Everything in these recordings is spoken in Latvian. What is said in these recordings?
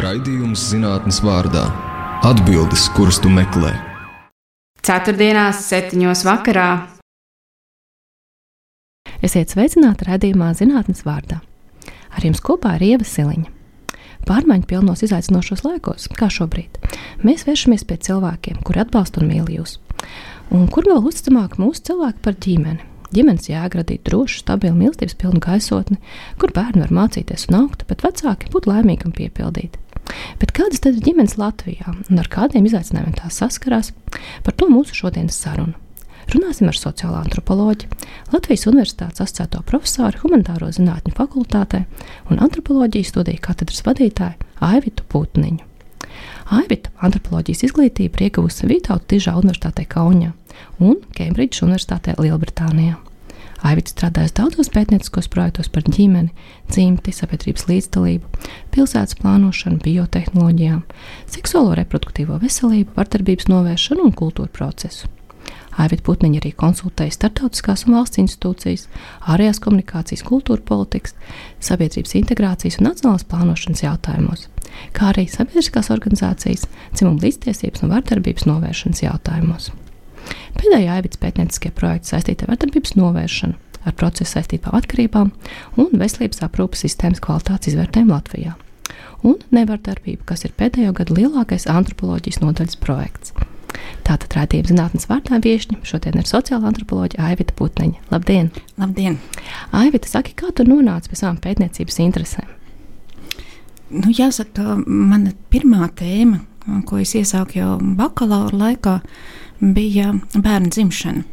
Raidījums zinātnes vārdā - atbildes, kuras tu meklē. Ceturtdienās, septiņos vakarā. Esiet sveicināti raidījumā zinātnes vārdā. Ar jums kopā ir Ieva Siliņa. Pārmaiņu pilnos izaicinošos laikos, kā šobrīd, mēs vēršamies pie cilvēkiem, kuri atbalsta un mīl jūs. Un kur vēl uzticamāk mūsu cilvēki par ģimeni? Ģimenes jēga radīt drošu, stabilu, mīlestības pilnu gaisotni, kur bērni var mācīties un augt, bet vecāki būt laimīgi un piepildīti. Bet kādas tad ir ģimenes Latvijā un ar kādiem izaicinājumiem tās saskarās? Par to mūsu šodienas saruna. Runāsim ar sociālo antropoloģiju, Latvijas Universitātes asociēto profesoru Humanitāro zinātņu fakultātē un antropoloģijas studiju katedras vadītāju Aivitu Putniņu. Aivita antropoloģijas izglītību ieguvusi Vītauta Tižā Universitātē Kaunijā un Kembridžas Universitātē Lielbritānijā. Aivita strādājas daudzos pētnieciskos projektos par ģimeni, dzimti, sabiedrības līdzdalību, pilsētas plānošanu, biotehnoloģijām, seksuālo reproduktīvo veselību, vardarbības novēršanu un kultūra procesu. Aivita Putniņa arī konsultēja starptautiskās un valsts institūcijas, ārējās komunikācijas, kultūra politikas, sabiedrības integrācijas un nacionālās plānošanas jautājumos, kā arī sabiedriskās organizācijas, dzimuma līdztiesības un vardarbības novēršanas jautājumos. Pēdējā Aivitas pētnieciskie projekti saistīti ar vardarbības novēršanu, ar procesu saistībām atkarībām un veselības aprūpas sistēmas kvalitātes izvērtējumu Latvijā. Un nevardarbība, kas ir pēdējo gadu lielākais antropoloģijas nodaļas projekts. Tātad rādījuma zinātnes vārdā viesiņa šodien ir sociāla antropoloģija Aivita Putniņa. Labdien! Labdien! Aivita, saki, kā tu nonāci pie savām pētniecības interesēm? Nu, jāsaka, mana pirmā tēma, ko es iesāku jau bakalaura laikā, bija bērnu dzimšana.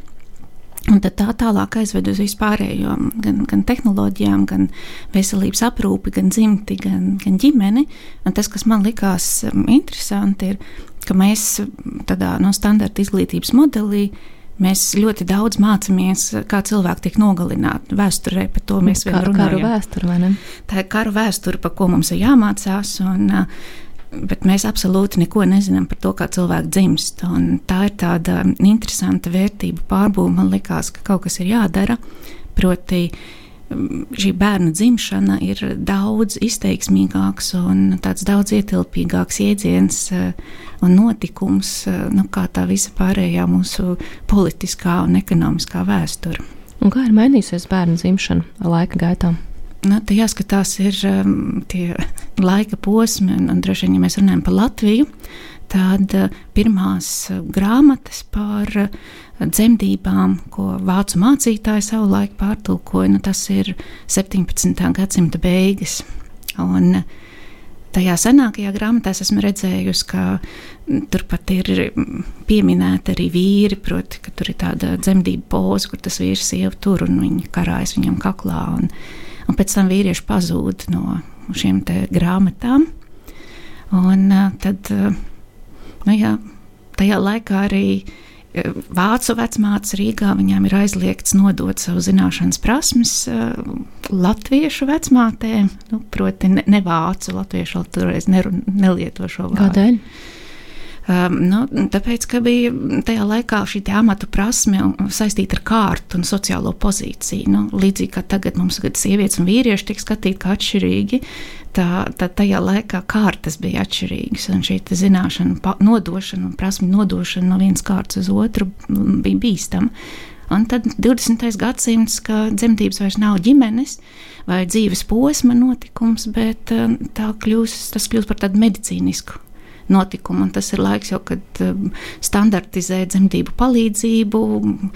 Un tad tā tālāk aizved uz vispārējo, gan, gan tehnoloģijām, gan veselības aprūpi, gan dzimti, gan, gan ģimeni. Un tas, kas man likās um, interesanti, ir, ka mēs tādā no standarta izglītības modelī mēs ļoti daudz mācāmies, kā cilvēki tiek nogalināti. Vēsturē par to mēs vēl runājam. Karu vēsture, vai ne? Tā ir karu vēsture, par ko mums ir jāmācās. Un, uh, bet mēs absolūti neko nezinām par to, kā cilvēki dzimst. Un tā ir tāda interesanta vērtība pārbūve. Man liekas, ka kaut kas ir jādara. Proti, šī bērna dzimšana ir daudz izteiksmīgāks un tāds daudz ietilpīgāks jēdziens eh, un notikums eh, nu, kā tā visa pārējā mūsu politiskā un ekonomiskā vēsture. Un kā ir mainījusies bērnu dzimšana laika gaitā? Nu, tā jāskatās, ir um, tie laika posmi, un, un droši vien, ja mēs runājam par Latviju, tad uh, pirmās uh, grāmatas par uh, dzemdībām, ko vācu mācītāji savulaik pārtulkoja, nu, tas ir 17. gadsimta beigas. Un, Tajā senākajā grāmatā esmu redzējusi, ka mm, turpat ir mm, pieminēti arī vīri, proti, ka tur ir tāda dzemdību poza, kur tas vīrs sievu tur un viņa karājas viņam kaklā. Un, un pēc tam vīrieši pazūd no šīm grāmatām. Un tad, nu jā, tajā laikā arī vācu vecmātes Rīgā viņām ir aizliegts nodot savu zināšanas prasmes latviešu vecmātēm, nu, proti ne, ne vācu, latviešu toreiz nelieto šo vārdu. Kādēļ? Um, nu, tāpēc, ka bija tajā laikā šī amatu prasme saistīta ar kārtu un sociālo pozīciju. Nu, līdzīgi kā tagad mums ir sievietes un vīrieši tiek skatīti kā atšķirīgi, tā, tā tajā laikā kārtas bija atšķirīgas. Un šī zināšana, nodošana un prasme nodošana no vienas kārtas uz otru bija bīstama. Un tad 20. gadsimts, kad dzemdības vairs nav ģimenes vai dzīves posma notikums, bet tā kļūst, tas kļūst par tādu medicīnisku notikumu. Un tas ir laiks jau, kad um, standartizē dzemdību palīdzību. Um,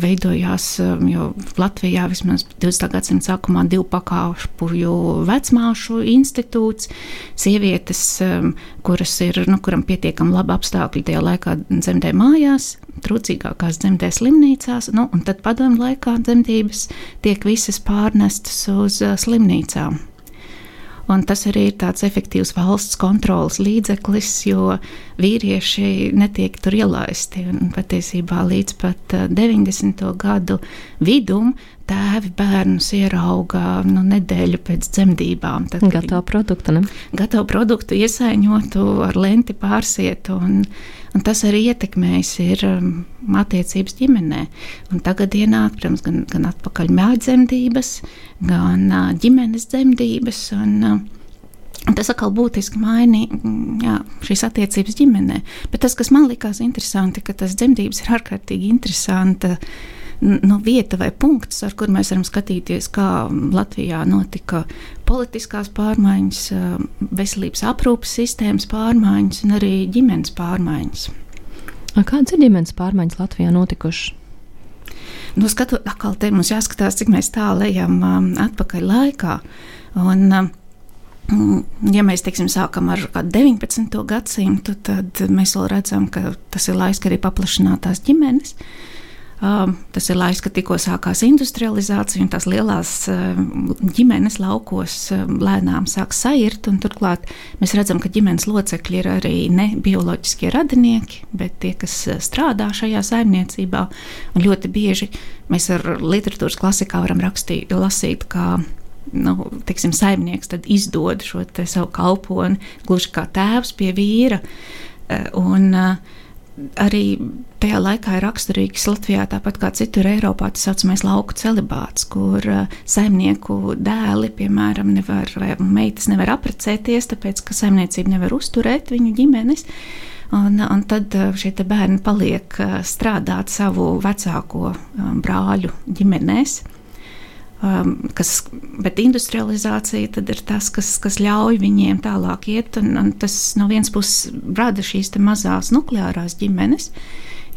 veidojās um, jau Latvijā vismaz 20. gadsimta sākumā divu pakāpju vecmāšu institūts. Sievietes, kuras ir, nu, kuram pietiekami labi apstākļi tajā laikā dzemdē mājās, trūcīgākās dzemdē slimnīcās, nu, un tad padomu laikā dzemdības tiek visas pārnestas uz uh, slimnīcām. Un tas arī ir tāds efektīvs valsts kontrolas līdzeklis, jo vīrieši netiek tur ielaisti. Un patiesībā līdz pat 90. Eh, gadu vidum tēvi bērnus ierauga nu, nedēļu pēc dzemdībām. Tad, gatavu produktu, ne? Gatavu produktu iesaiņotu, ar lenti pārsietu. Un, Un tas arī ietekmējis ir um, attiecības ģimenē. Un tagad ienāk, protams, gan, gan atpakaļ mēģdzemdības, gan uh, ģimenes dzemdības. Un, uh, Tas atkal būtiski mainīja mm, šīs attiecības ģimenē. Bet tas, kas man likās interesanti, ka tas dzemdības ir ārkārtīgi interesanta nu, vieta vai punkts, ar kur mēs varam skatīties, kā Latvijā notika politiskās pārmaiņas, veselības aprūpes sistēmas pārmaiņas un arī ģimenes pārmaiņas. Kādas ir ģimenes pārmaiņas Latvijā notikušas? Nu, skatu, atkal te mums jāskatās, cik mēs tālu ejam um, atpakaļ laikā. Un, um, Ja mēs teiksim, sākam ar 19. gadsimtu, tad mēs vēl redzam, ka tas ir laiks, kad ir paplašinātās ģimenes. Um, tas ir laiks, kad tikko sākās industrializācija, un tās lielās um, ģimenes laukos um, lēnām sāk sairt. Turklāt mēs redzam, ka ģimenes locekļi ir arī ne bioloģiskie radinieki, bet tie, kas uh, strādā šajā saimniecībā. Ļoti bieži mēs ar literatūras klasikā varam rakstīt, lasīt, kā nu, teiksim, saimnieks izdod šo te savu kalponi gluži kā tēvs pie vīra. Eh, un, uh, arī tajā laikā ir raksturīgs Latvijā, tāpat kā citur Eiropā, tas saucamais lauku celibāts, kur uh, saimnieku dēli, piemēram, nevar, vai meitas nevar apprecēties, tāpēc ka saimniecība nevar uzturēt viņu ģimenes. Un, un tad šie bērni paliek strādāt savu vecāko brāļu ģimenēs. Um, kas, bet industrializācija ir tas, kas, kas ļauj viņiem tālāk iet. Un, un tas no vienas puses rada šīs mazās nukleārās ģimenes,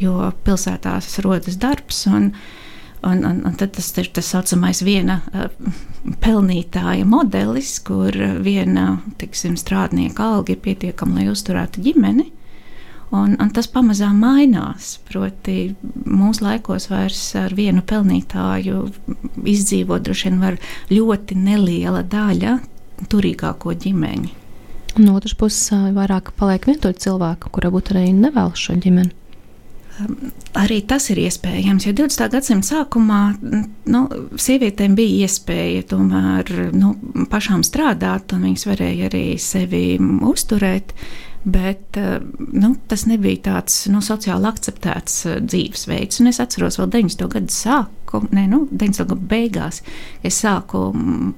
jo pilsētās rodas darbs. Un, un, un, un tad tas ir tas saucamais viena uh, pelnītāja modelis, kur viena tiksim, strādnieka alga ir pietiekama, lai uzturētu ģimeni. Un, un tas pamazām mainās. Proti, mūsu laikos vairs ar vienu pelnītāju izdzīvot droši vien var ļoti neliela daļa turīgāko ģimeņu. No otras puses, vairāk paliek vientuļu cilvēku, kura būtu arī nevēlas šo ģimeni. Arī tas ir iespējams, jo 20. gadsimta sākumā nu, sievietēm bija iespēja tomēr nu, pašām strādāt, un viņas varēja arī sevi uzturēt. Bet eh, nu, tas nebija tāds nu, sociāli akceptēts eh, dzīvesveids. Un es atceros, vēl 90. gadu sāku, ne, nu, 90. gadu beigās, es sāku mm,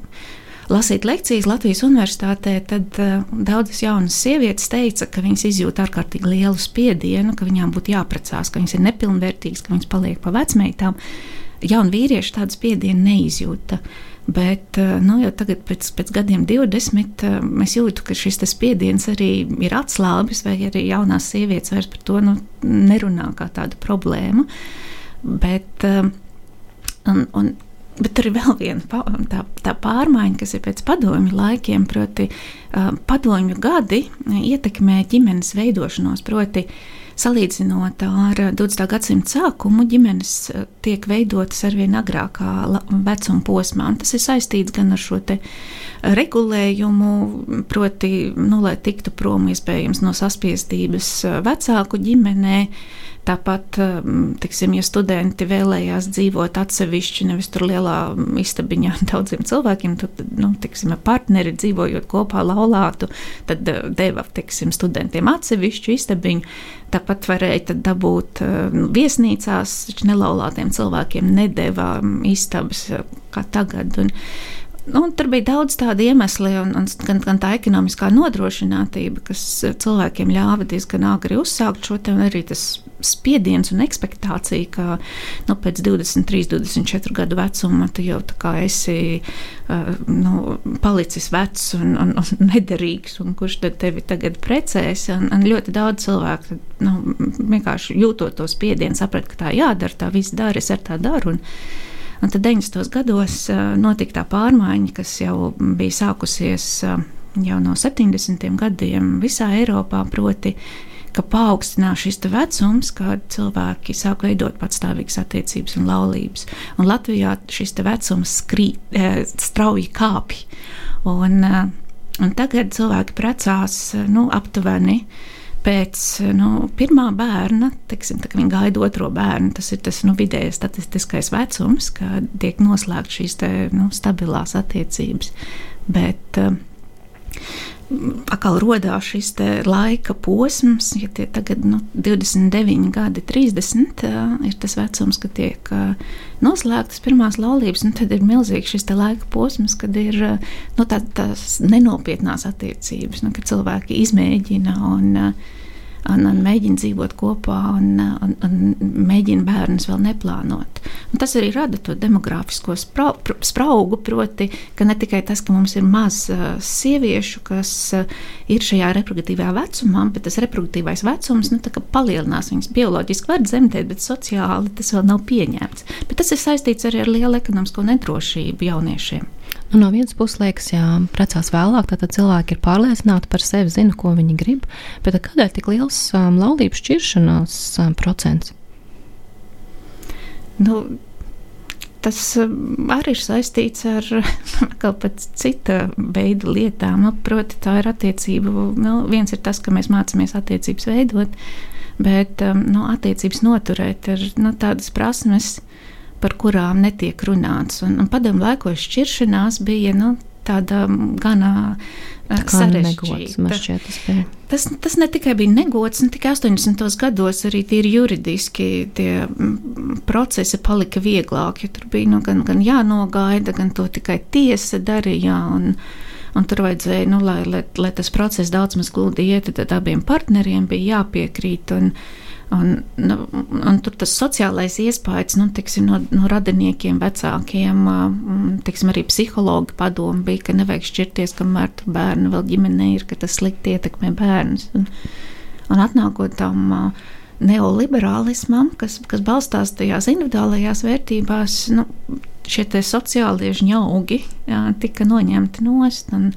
lasīt lekcijas Latvijas universitātē, tad uh, daudzas jaunas sievietes teica, ka viņas izjūt ārkārtīgi lielu spiedienu, ka viņām būtu jāprecās, ka viņas ir nepilnvērtīgas, ka viņas paliek pa vecmeitām. Jauni vīrieši tādu spiedienu neizjūta. Uh, Bet eh, nu, jau tagad, pēc, pēc gadiem, 20, eh, es jūtu, ka šis spiediens arī ir atslābis, vai arī jaunās sievietes vairs par to nu, nerunā kā tādu problēmu. Bet, eh, un, un, Bet tur ir vēl viena tā, tā pārmaiņa, kas ir pēc padomju laikiem, proti, padomju gadi ietekmē ģimenes veidošanos. Proti, uh, Salīdzinot ar 20. gadsimta sākumu, ģimenes eh, tiek veidotas arvien agrākā vecuma posmā. Tas ir saistīts gan ar šo regulējumu, proti, nu, lai tiktu prom iespējams no saspiestības eh, vecāku ģimenei Tāpat, um, tiksim, ja studenti vēlējās dzīvot atsevišķi, nevis tur lielā istabiņā ar daudziem cilvēkiem, tad, nu, tiksim, partneri dzīvojot kopā laulātu, tad uh, deva, tiksim, studentiem atsevišķu istabiņu. Tāpat varēja dabūt uh, viesnīcās, taču nelaulātiem cilvēkiem nedēvā um, istabas uh, kā tagad. Un, Nu, tur bija daudz tādu iemeslu, un, un gan, gan tā ekonomiskā nodrošinātība, kas cilvēkiem ļāva diezgan agri uzsākt šo te, arī tas spiediens un expectācija, ka nu, pēc 23, 24 gadu vecuma tu jau esi uh, nu, palicis vecs un, un, un nederīgs, un kurš tad tevi tagad precēs. Un, un ļoti daudz cilvēku nu, vienkārši jūtot to spiedienu, saprat, ka tā jādara, tā viss dara, es ar tā daru. Un, Un tad 90. gados notika tā pārmaiņa, kas jau bija sākusies jau no 70. gadiem visā Eiropā, proti, ka paaugstinās šis vecums, kad cilvēki sāk veidot patstāvīgas attiecības un laulības. Un Latvijā šis vecums skrī, strauji kāpj. Un, un tagad cilvēki precās nu, aptuveni pēc nu, pirmā bērna, teiksim, tā, kad viņi gaida otro bērnu, tas ir tas nu, vidējais statistiskais vecums, kad tiek noslēgts šīs te, nu, stabilās attiecības. Bet, uh, atkal radās šis laika posms, ja tie tagad nu, 29 gadi, 30 uh, ir tas vecums, kad tiek noslēgtas pirmās laulības, nu, tad ir milzīgs šis laika posms, kad ir nu, tā, tās nenopietnās attiecības, nu, kad cilvēki izmēģina un uh, un, un mēģina dzīvot kopā un, un, un mēģina bērnus vēl neplānot. Un tas arī rada to demogrāfisko sprau, spraugu, proti, ka ne tikai tas, ka mums ir maz uh, sieviešu, kas uh, ir šajā reproduktīvajā vecumā, bet tas reproduktīvais vecums nu, palielinās viņas bioloģiski, var dzemdēt, bet sociāli tas vēl nav pieņemts. Bet tas ir saistīts arī ar lielu ekonomisko nedrošību jauniešiem. Nu, no vienas puses, liekas, ja precās vēlāk, tad cilvēki ir pārliecināti par sevi, zina, ko viņi grib. Bet kādēļ tik liels um, laulību šķiršanās um, procents? Nu, tas um, arī ir saistīts ar kaut kādu citu veidu lietām. Nu, proti, tā ir attiecība. Nu, viens ir tas, ka mēs mācāmies attiecības veidot, bet um, nu, attiecības noturēt ir nu, tādas prasmes par kurām netiek runāts. Un, un padomu laikos šķiršanās bija nu, tāda gana uh, sarežģīta. Tas, tas ne tikai bija negods, ne tikai 80. gados, arī tīri juridiski tie procesi palika vieglāki. Tur bija nu, gan, gan jānogaida, gan to tikai tiesa darīja. Un, un tur vajadzēja, nu, lai, lai, lai tas process daudz maz gludi iet, tad abiem partneriem bija jāpiekrīt. Un, uh, Un, nu, un tur tas sociālais iespējas nu, tiksim, no, no radiniekiem, vecākiem, tiksim, arī psihologi padomu bija, ka nevajag šķirties, kamēr bērni vēl ģimenē ir, ka tas slikti ietekmē bērnus. Un, un atnākot tam neoliberālismam, kas, kas balstās tajās individuālajās vērtībās, nu, šie sociālie žņaugi jā, tika noņemti nost. Un,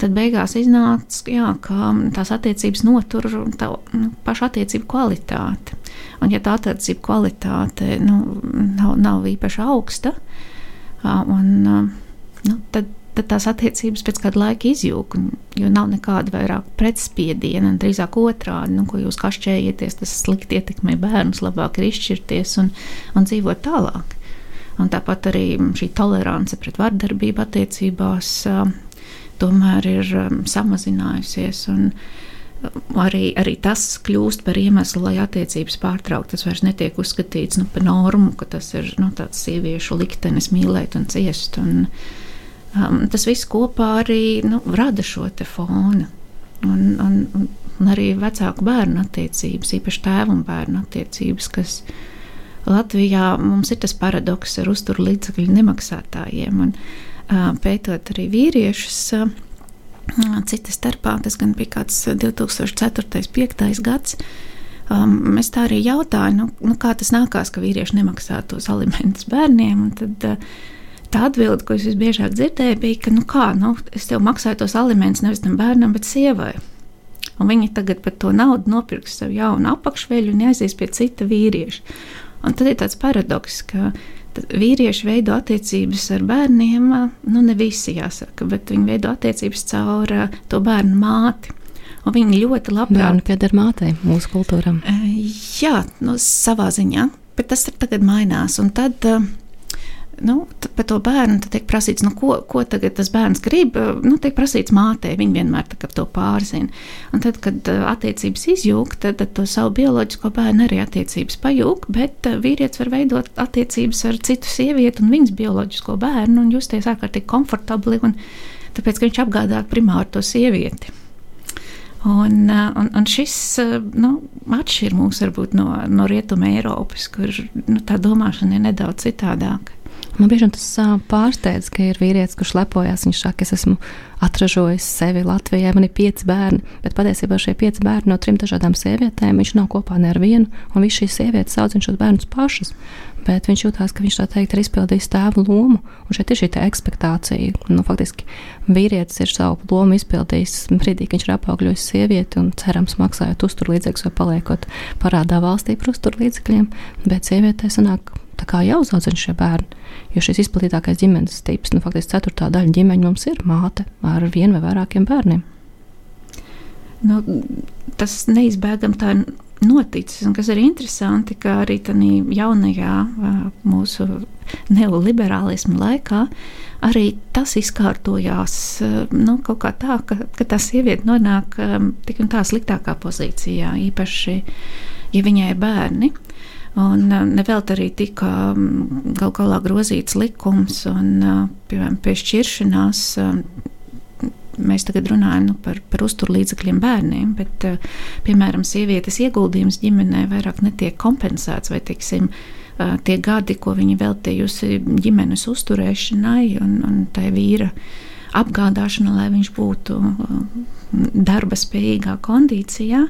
Tad beigās iznāca, jā, ka tās attiecības notur tā nu, paša attiecību kvalitāti. Un, ja tā attiecību kvalitāte nu, nav, nav īpaši augsta, un, nu, tad, tad tās attiecības pēc kāda laika izjūg, jo nav nekāda vairāk pretspiediena, drīzāk otrādi, nu, ko jūs kašķējieties, tas slikti ietekmē bērnus, labāk ir izšķirties un, un dzīvot tālāk. Un tāpat arī šī tolerance pret vardarbību attiecībās tomēr ir um, samazinājusies. Un, um, arī, arī tas kļūst par iemeslu, lai attiecības pārtrauktu. Tas vairs netiek uzskatīts nu, par normu, ka tas ir nu, tāds sieviešu liktenis mīlēt un ciest. Un, um, tas viss kopā arī nu, rada šo fonu. Un, un, un arī vecāku bērnu attiecības, īpaši tēvu un bērnu attiecības, kas Latvijā mums ir tas paradoks ar uzturu līdzekļu nemaksātājiem. Un, pētot arī vīriešus. Cita starpā tas gan bija kāds 2004. un 2005. gads. Um, es tā arī jautāju, nu, nu, kā tas nākās, ka vīrieši nemaksā tos alimentus bērniem. Tad, tā atbilde, ko es visbiežāk dzirdēju, bija, ka, nu, kā, nu, es tev maksāju tos alimentus nevis tam bērnam, bet sievai. Un viņi tagad par to naudu nopirks sev jaunu apakšveļu un aizies pie cita vīrieša. Un tad ir tāds paradoks, ka vīrieši veido attiecības ar bērniem, nu ne visi jāsaka, bet viņi veido attiecības caur to bērnu māti. Un viņi ļoti labprāt. Bērni pieder mātei mūsu kultūram. Jā, nu, savā ziņā, bet tas tagad mainās. Un tad uh, nu, par to bērnu tiek prasīts, nu, ko, ko tas bērns grib. Nu, tiek prasīts mātei, viņa vienmēr to pārzina. Un tad, kad uh, attiecības izjūg, tad, tad to savu bioloģisko bērnu arī attiecības pajūg, bet uh, vīrietis var veidot attiecības ar citu sievieti un viņas bioloģisko bērnu un justies ārkārtīgi komfortabli, un, tāpēc, ka viņš apgādā primāri to sievieti. Un, uh, un, un šis nu, atšķir mūs varbūt no, no rietuma Eiropas, kur nu, tā domāšana ir nedaudz citādāka. Man bieži tas pārsteidz, ka ir vīrietis, kurš lepojas. Viņš saka, es esmu atražojis sevi Latvijā, man ir pieci bērni, bet patiesībā šie pieci bērni no trim dažādām sievietēm. Viņš nav kopā ne ar vienu, un viņš šīs sievietes audzina šos bērnus pašas. Bet viņš jutās, ka viņš tā teikt ir izpildījis tēva lomu, un šeit ir šī ekspektācija. Nu, faktiski vīrietis ir savu lomu izpildījis brīdī, kad viņš ir apaugļojis sievieti un cerams maksājot uzturlīdzekļus vai paliekot parādā valstī par uzturlīdzekļiem, bet sievietē sanāk tā kā jāuzaudzina šie bērni. Jo šis izplatītākais ģimenes tips, nu, faktiski ceturtā daļa ģimeņa mums ir māte ar vienu vai vairākiem bērniem. Nu, tas neizbēgami tā noticis, un kas ir interesanti, ka arī tādā jaunajā mūsu neoliberālismu laikā arī tas izkārtojās nu, kaut kā tā, ka, ka tā sieviete nonāk tik un tā sliktākā pozīcijā, īpaši, ja viņai ir bērni. Un nevelt arī tika gal galā grozīts likums un, piemēram, pie šķiršanās mēs tagad runājam nu, par, par uzturlīdzekļiem bērniem, bet, piemēram, sievietes ieguldījums ģimenē vairāk netiek kompensēts vai, teiksim, tie gadi, ko viņa veltījusi ģimenes uzturēšanai un, un tai vīra apgādāšana, lai viņš būtu darba spējīgā kondīcijā,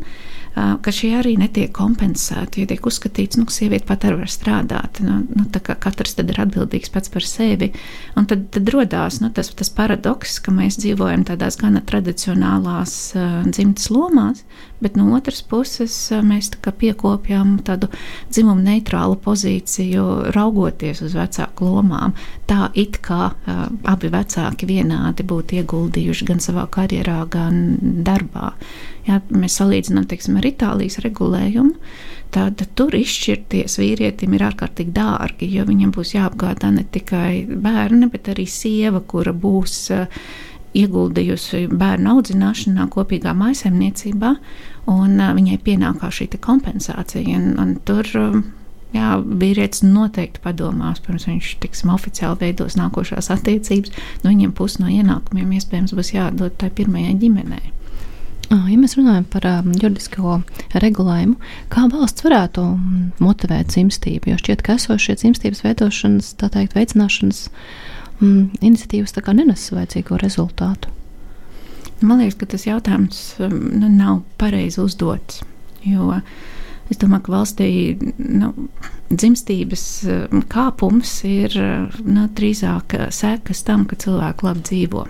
ka šie arī netiek kompensēti. Jo tiek uzskatīts, nu, ka sieviete pat arī var strādāt. Nu, nu, katrs ir atbildīgs pats par sevi. Un tad, tad radās nu, tas, tas paradoks, ka mēs dzīvojam tādās gana tradicionālās dzimtas lomās, bet no otras puses uh, mēs tā piekopjam tādu dzimumu neitrālu pozīciju, raugoties uz vecāku lomām. Tā it kā uh, abi vecāki vienādi būtu ieguldījuši gan savā karjerā, gan darbā. Ja mēs salīdzinām teiksim, ar Itālijas regulējumu, tad tur izšķirties vīrietim ir ārkārtīgi dārgi, jo viņam būs jāapgādā ne tikai bērni, bet arī sieva, kura būs uh, ieguldījusi bērnu audzināšanā, kopīgā maisaimniecībā, un uh, viņai pienākās šī kompensācija. Un, un tur, uh, jā, vīrietis noteikti padomās, pirms viņš tiksim, oficiāli veidos nākošās attiecības. Nu, viņam pusi no ienākumiem iespējams būs jādod tai pirmajai ģimenei. Ja mēs runājam par um, juridisko regulējumu, kā valsts varētu motivēt dzimstību, jo šķiet, ka esošie dzimstības veidošanas, tā teikt, veicināšanas um, iniciatīvas nenes vajadzīgo rezultātu. Man liekas, ka tas jautājums nu, nav pareizi uzdots. Jo es domāju, ka valstī nu, dzimstības kāpums ir nu, drīzāk sekas tam, ka cilvēki labi dzīvo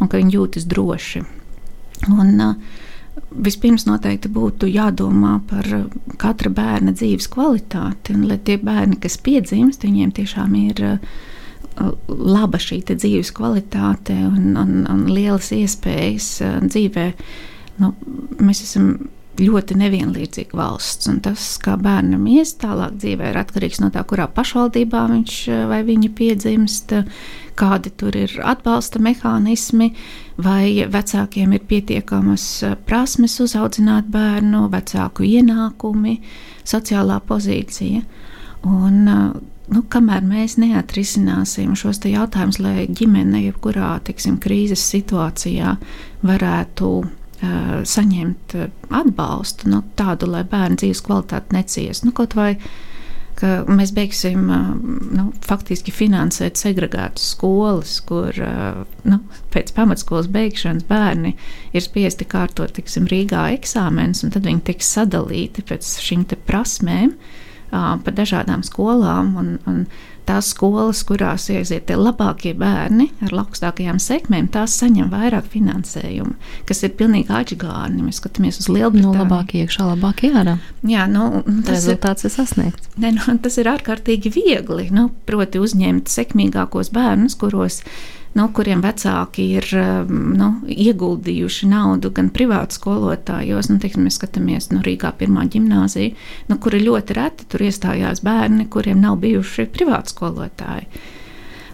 un ka viņi jūtas droši. Un, uh, Vispirms noteikti būtu jādomā par katra bērna dzīves kvalitāti, un lai tie bērni, kas piedzimst, viņiem tiešām ir uh, laba šī dzīves kvalitāte un, un, un lielas iespējas uh, dzīvē. Nu, mēs esam ļoti nevienlīdzīga valsts, un tas, kā bērnam ies tālāk dzīvē, ir atkarīgs no tā, kurā pašvaldībā viņš vai viņa piedzimst, kādi tur ir atbalsta mehānismi, vai vecākiem ir pietiekamas eh, prasmes uzaudzināt bērnu, vecāku ienākumi, sociālā pozīcija. Un, nu, kamēr mēs neatrisināsim šos jautājumus, lai ģimene jebkurā tiksim, krīzes situācijā varētu uh, saņemt atbalstu, nu, tādu, lai bērnu dzīves kvalitāte neciest. Nu, kaut vai uh, ka mēs beigsim nu, faktiski finansēt segregētas skolas, kur nu, pēc pamatskolas beigšanas bērni ir spiesti kārtot tiksim, Rīgā eksāmenus, un tad viņi tiks sadalīti pēc šīm prasmēm pa dažādām skolām. Un, un tās skolas, kurās iesiet tie labākie bērni ar augstākajām sekmēm, tās saņem vairāk finansējumu, kas ir pilnīgi atgādni. Mēs skatāmies uz Lielbritāniju. No labākie iekšā, labākie ārā. Jā, nu, tas rezultāts ir, ir sasniegts. Ne, nu, tas ir ārkārtīgi viegli, nu, proti uzņemt sekmīgākos bērnus, kuros nu, kuriem vecāki ir um, nu, ieguldījuši naudu gan privātu skolotājos. Nu, teiksim, mēs skatāmies nu, Rīgā pirmā gimnāzija, nu, kuri ļoti reti tur iestājās bērni, kuriem nav bijuši privātu skolotāji.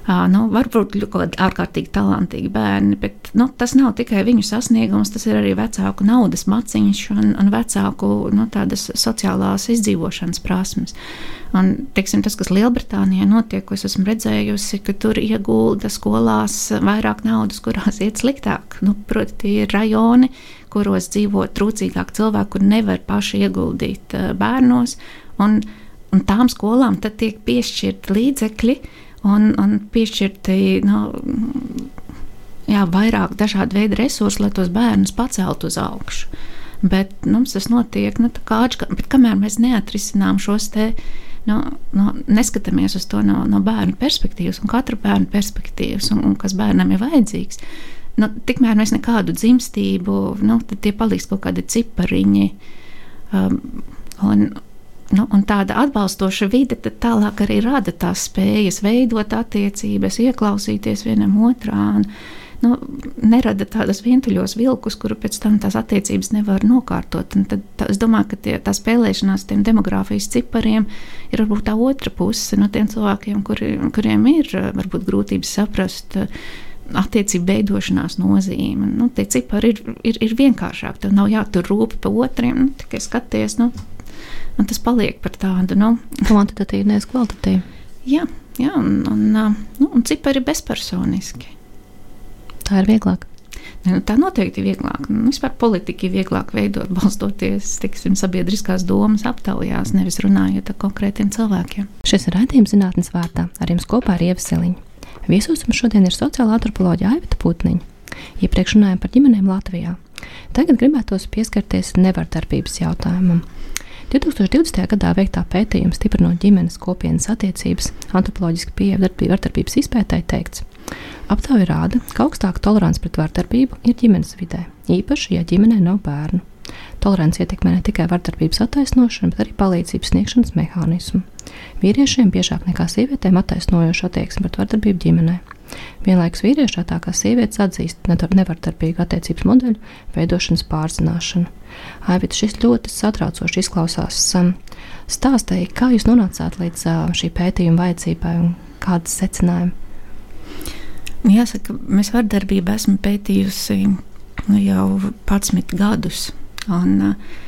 Nu, varbūt kādi ārkārtīgi talantīgi bērni, bet nu, tas nav tikai viņu sasniegums, tas ir arī vecāku naudas maciņš un, un vecāku nu, sociālās izdzīvošanas prasmes. Un, teiksim, tas, kas Lielbritānijā notiek, ko es esmu redzējusi, ka tur iegulda skolās vairāk naudas, kurās iet sliktāk. Nu, proti, tie ir rajoni, kuros dzīvo trūcīgāk cilvēki, kur nevar paši ieguldīt bērnos. Un, un tām skolām tad tiek piešķirti līdzekļi un, un piešķirti nu, jā, vairāk dažādu veidu resursu, lai tos bērnus paceltu uz augšu. Bet nu, tas notiek nu, kā atšķirīgi, kamēr mēs neatrisinām šos te. Nu, nu, neskatāmies uz to no, no bērnu perspektīvas, un katra bērna perspektīvas, un, un kas bērnam ir vajadzīgs. Nu, tikmēr mēs nekādu dzimstību, nu, tad tie paliks kaut kādi cipariņi. Um, un, Nu, un tāda atbalstoša vide tālāk arī rada tās spējas veidot attiecības, ieklausīties vienam otrā. Un, nu, nerada tādus vientuļos vilkus, kuru pēc tam tās attiecības nevar nokārtot. Un tad tā, es domāju, ka tie, tā spēlēšanās tiem demogrāfijas cipariem ir varbūt tā otra puse no tiem cilvēkiem, kuri, kuriem ir varbūt grūtības saprast attiecību veidošanās nozīme. Nu, tie cipari ir, ir, ir vienkāršāki. Tev nav jātur rūpi pa otriem, nu, tikai skaties. Nu, un tas paliek par tādu nu, kvantitatīvu, nevis kvalitatīvu. Jā, jā un, un, nu, un cipari bezpersoniski. Tā ir vieglāk. Ne, nu, tā noteikti ir vieglāk. Nu, vispār politika ir vieglāk veidot, balstoties tiksim, sabiedriskās domas aptaujās, nevis runājot ar konkrētiem cilvēkiem. Šis ir raidījums zinātnes vārdā. Ar jums kopā ir Ievasiliņa. Viesos mums šodien ir sociāla antropoloģija Aivita Putniņa. Iepriekš runājām par ģimenēm Latvijā. Tagad gribētos pieskarties nevardarbības jautājumam. 2020. gadā veiktā pētījuma stiprinot ģimenes kopienas attiecības, antropoloģiski pieeja vardarbības izpētēji teikts, aptaujā rāda, ka augstāka tolerance pret vardarbību ir ģimenes vidē, īpaši, ja ģimenē nav bērnu. Tolerants ietekmē ne tikai vardarbības attaisnošanu, bet arī palīdzības sniegšanas mehānismu. Vīriešiem biežāk nekā sievietēm attaisnojoša attieksme pret vardarbību ģimenē. Vienlaikus vīrieši tā kā sievietes atzīst nevardarbīgu attiecības modeļu veidošanas pārzināšanu. Aivita, šis ļoti satraucoši izklausās. Stāstīja, kā jūs nonācāt līdz šī pētījuma vajadzībai un kādas secinājumi? Jāsaka, mēs vardarbību esam pētījusi nu, jau 11 gadus. Un, uh,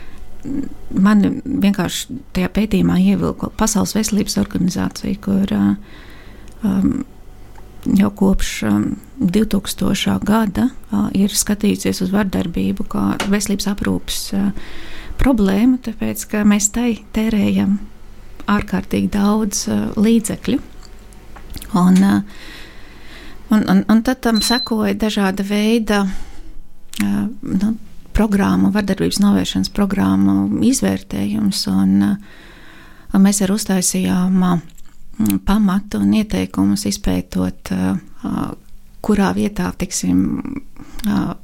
man vienkārši tajā pētījumā ievilka Pasaules veselības organizācija, kur uh, um, jau kopš um, 2000. gada uh, ir skatījusies uz vardarbību kā veselības aprūpes uh, problēmu, tāpēc ka mēs tai tērējam ārkārtīgi daudz uh, līdzekļu. Un, uh, un, un, un tad tam sekoja dažāda veida uh, nu, programmu, vardarbības novēršanas programmu izvērtējums. Un, un mēs arī uztaisījām pamatu un ieteikumus izpētot, kurā vietā tiksim,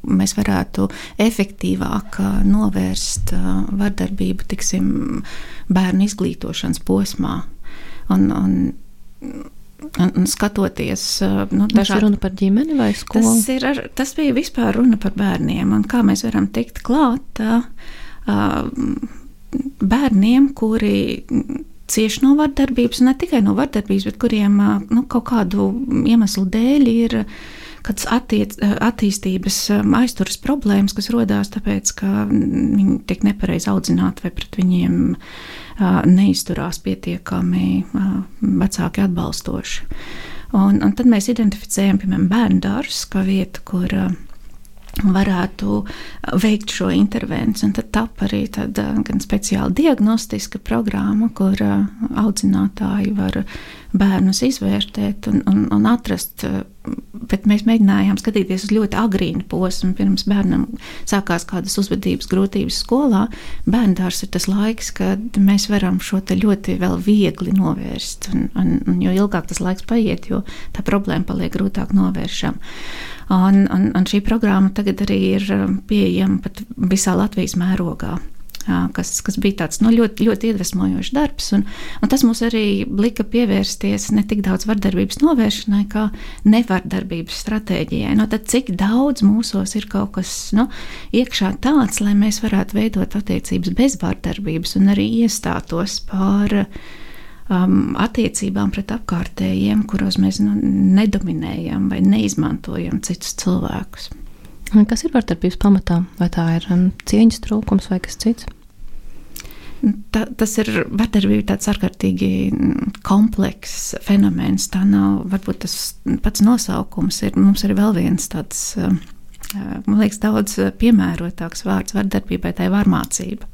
mēs varētu efektīvāk novērst vardarbību tiksim, bērnu izglītošanas posmā. Un, un, Un, un skatoties, nu, tas ir runa par ģimeni vai skolu? Tas, ir, ar, tas bija vispār runa par bērniem un kā mēs varam tikt klāt uh, bērniem, kuri cieši no vardarbības, ne tikai no vardarbības, bet kuriem uh, nu, kaut kādu iemeslu dēļ ir kādas attiec, attīstības aizturas problēmas, kas rodās tāpēc, ka viņi tiek nepareizi audzināti vai pret viņiem uh, neizturās pietiekami vecāki atbalstoši. Un, un tad mēs identificējam, piemēram, bērnu dārzus kā vietu, kur varētu veikt šo intervenciju. Tad tap arī tad, gan speciāla diagnostiska programma, kur audzinātāji var bērnus izvērtēt un, un, un atrast. Bet mēs mēģinājām skatīties uz ļoti agrīnu posmu. Pirms bērnam sākās kādas uzvedības grūtības skolā. Bērndārs ir tas laiks, kad mēs varam šo ļoti viegli novērst. Un, un, un jo ilgāk tas laiks paiet, jo tā problēma paliek grūtāk novēršama. Un, un, un šī programma tagad arī ir pieejama pat visā Latvijas mērogā kas, kas bija tāds nu, ļoti, ļoti iedvesmojošs darbs. Un, un tas mums arī lika pievērsties ne tik daudz vardarbības novēršanai, kā nevardarbības stratēģijai. No nu, tad, cik daudz mūsos ir kaut kas nu, iekšā tāds, lai mēs varētu veidot attiecības bez vardarbības un arī iestātos par um, attiecībām pret apkārtējiem, kuros mēs nu, nedominējam vai neizmantojam citus cilvēkus. Kas ir vardarbības pamatā? Vai tā ir um, cieņas trūkums vai kas cits? Ta, tas ir vardarbība tāds ārkārtīgi komplekss fenomens. Tā nav varbūt tas pats nosaukums. Ir, mums ir vēl viens tāds, man liekas, daudz piemērotāks vārds vardarbībai, tā ir varmācība.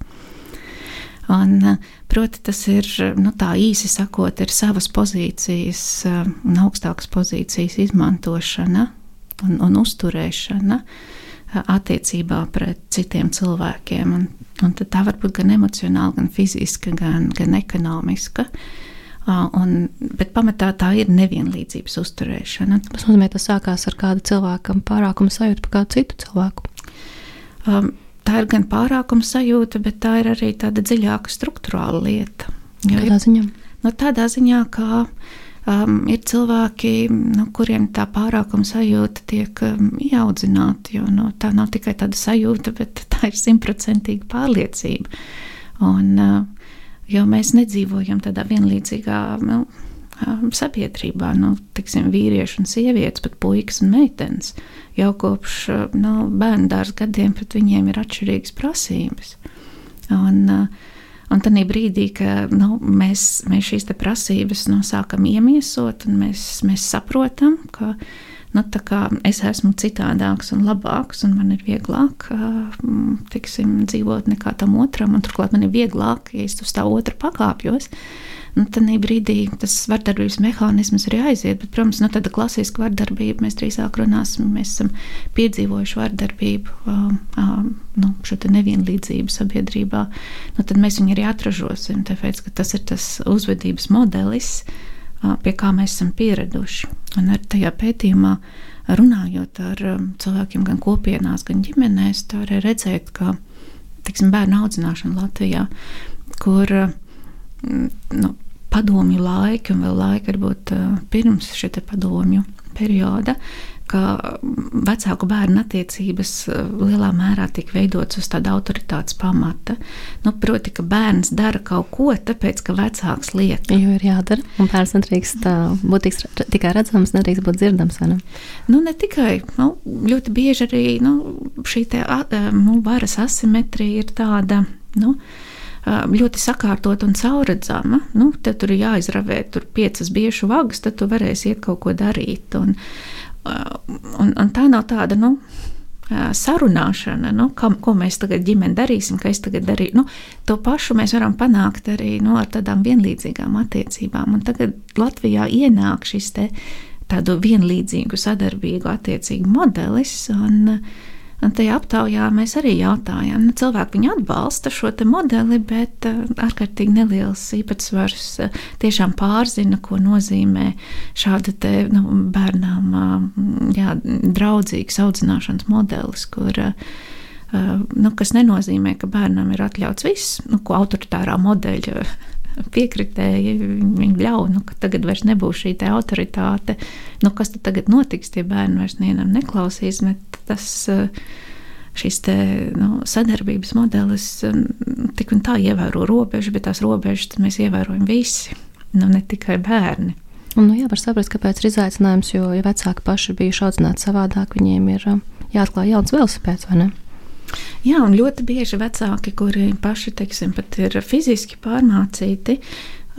Un, proti, tas ir nu, tā īsi sakot, ir savas pozīcijas un augstākas pozīcijas izmantošana un, un uzturēšana attiecībā pret citiem cilvēkiem. Un Un tā var būt gan emocionāla, gan fiziska, gan, gan ekonomiska. Un, bet pamatā tā ir nevienlīdzības uzturēšana. Tas nozīmē, tas sākās ar kādu cilvēkam pārākuma sajūtu par kādu citu cilvēku. Um, tā ir gan pārākuma sajūta, bet tā ir arī tāda dziļāka struktūrāla lieta. Kādā ziņā? No tādā ziņā, ka um, ir cilvēki, nu, kuriem tā pārākuma sajūta tiek um, ieaudzināta. Jo nu, tā nav tikai tāda sajūta, bet tā ir simtprocentīga pārliecība. Un, uh, jo mēs nedzīvojam tādā vienlīdzīgā nu, um, sabiedrībā, nu, tiksim, vīrieši un sievietes, pat puikas un meitenes. Jau kopš uh, nu, bērnu dārza gadiem pret viņiem ir atšķirīgas prasības. Un, uh, Un tad brīdī, kad nu, mēs, mēs šīs prasības nu, sākam iemiesot, un mēs, mēs saprotam, ka nu, es esmu citādāks un labāks, un man ir vieglāk tiksim, dzīvot nekā tam otram, un turklāt man ir vieglāk, ja es uz tā otra pakāpjos nu, tad brīdī tas vardarbības mehānisms arī aiziet. Bet, protams, nu, tāda klasiska vardarbība mēs drīzāk runāsim. Mēs esam piedzīvojuši vardarbību, um, um, nu, šo nevienlīdzību sabiedrībā. Nu, tad mēs viņu arī atražosim, tāpēc ka tas ir tas uzvedības modelis, uh, pie kā mēs esam pieraduši. Un ar tajā pētījumā runājot ar um, cilvēkiem gan kopienās, gan ģimenēs, tā arī redzēt, ka tiksim, bērnu audzināšana Latvijā, kur nu, padomju laiki, un vēl laika varbūt pirms šī padomju perioda, ka vecāku bērnu attiecības lielā mērā tika veidotas uz tāda autoritātes pamata. Nu, proti, ka bērns dara kaut ko, tāpēc, ka vecāks liek. Jo ir jādara, un bērns nedrīkst būt tikai redzams, nedrīkst būt dzirdams. Ne? Nu, ne tikai, nu, ļoti bieži arī nu, šī te, nu, varas asimetrija ir tāda. Nu, ļoti sakārtot un caurredzama. Nu, tad tur ir jāizravē tur piecas biežu vagas, tad tu varēsi iet kaut ko darīt. Un, un, un tā nav tāda. Nu, sarunāšana, nu, ka, ko mēs tagad ģimeni darīsim, ka es tagad darīju. Nu, to pašu mēs varam panākt arī nu, ar tādām vienlīdzīgām attiecībām. Un tagad Latvijā ienāk šis te tādu vienlīdzīgu, sadarbīgu attiecību modelis. Un, uh, tajā aptaujā mēs arī jautājām, nu, cilvēki viņu atbalsta šo modeli, bet uh, ārkārtīgi neliels īpatsvars uh, tiešām pārzina, ko nozīmē šāda te, nu, bērnām jā, draudzīgs audzināšanas modelis, kur uh, nu, kas nenozīmē, ka bērnam ir atļauts viss, nu, ko autoritārā modeļa piekritēji. Viņi ļauj, nu, ka tagad vairs nebūs šī autoritāte. Nu, kas tad tagad notiks? Tie bērni vairs nevienam neklausīs. Tas, eh, šis te, nu, sadarbības modelis mm, tik un tā ievēro robežu, bet tās robežas mēs ievērojam visi, nu, ne tikai bērni. Un, nu, jā, var saprast, kāpēc ir izaicinājums, jo ja vecāki paši bija audzināti savādāk, viņiem ir eh, jāatklāj jauns velosipēds, vai ne? Jā, un ļoti bieži vecāki, kuri paši teiksim, ir fiziski pārmācīti,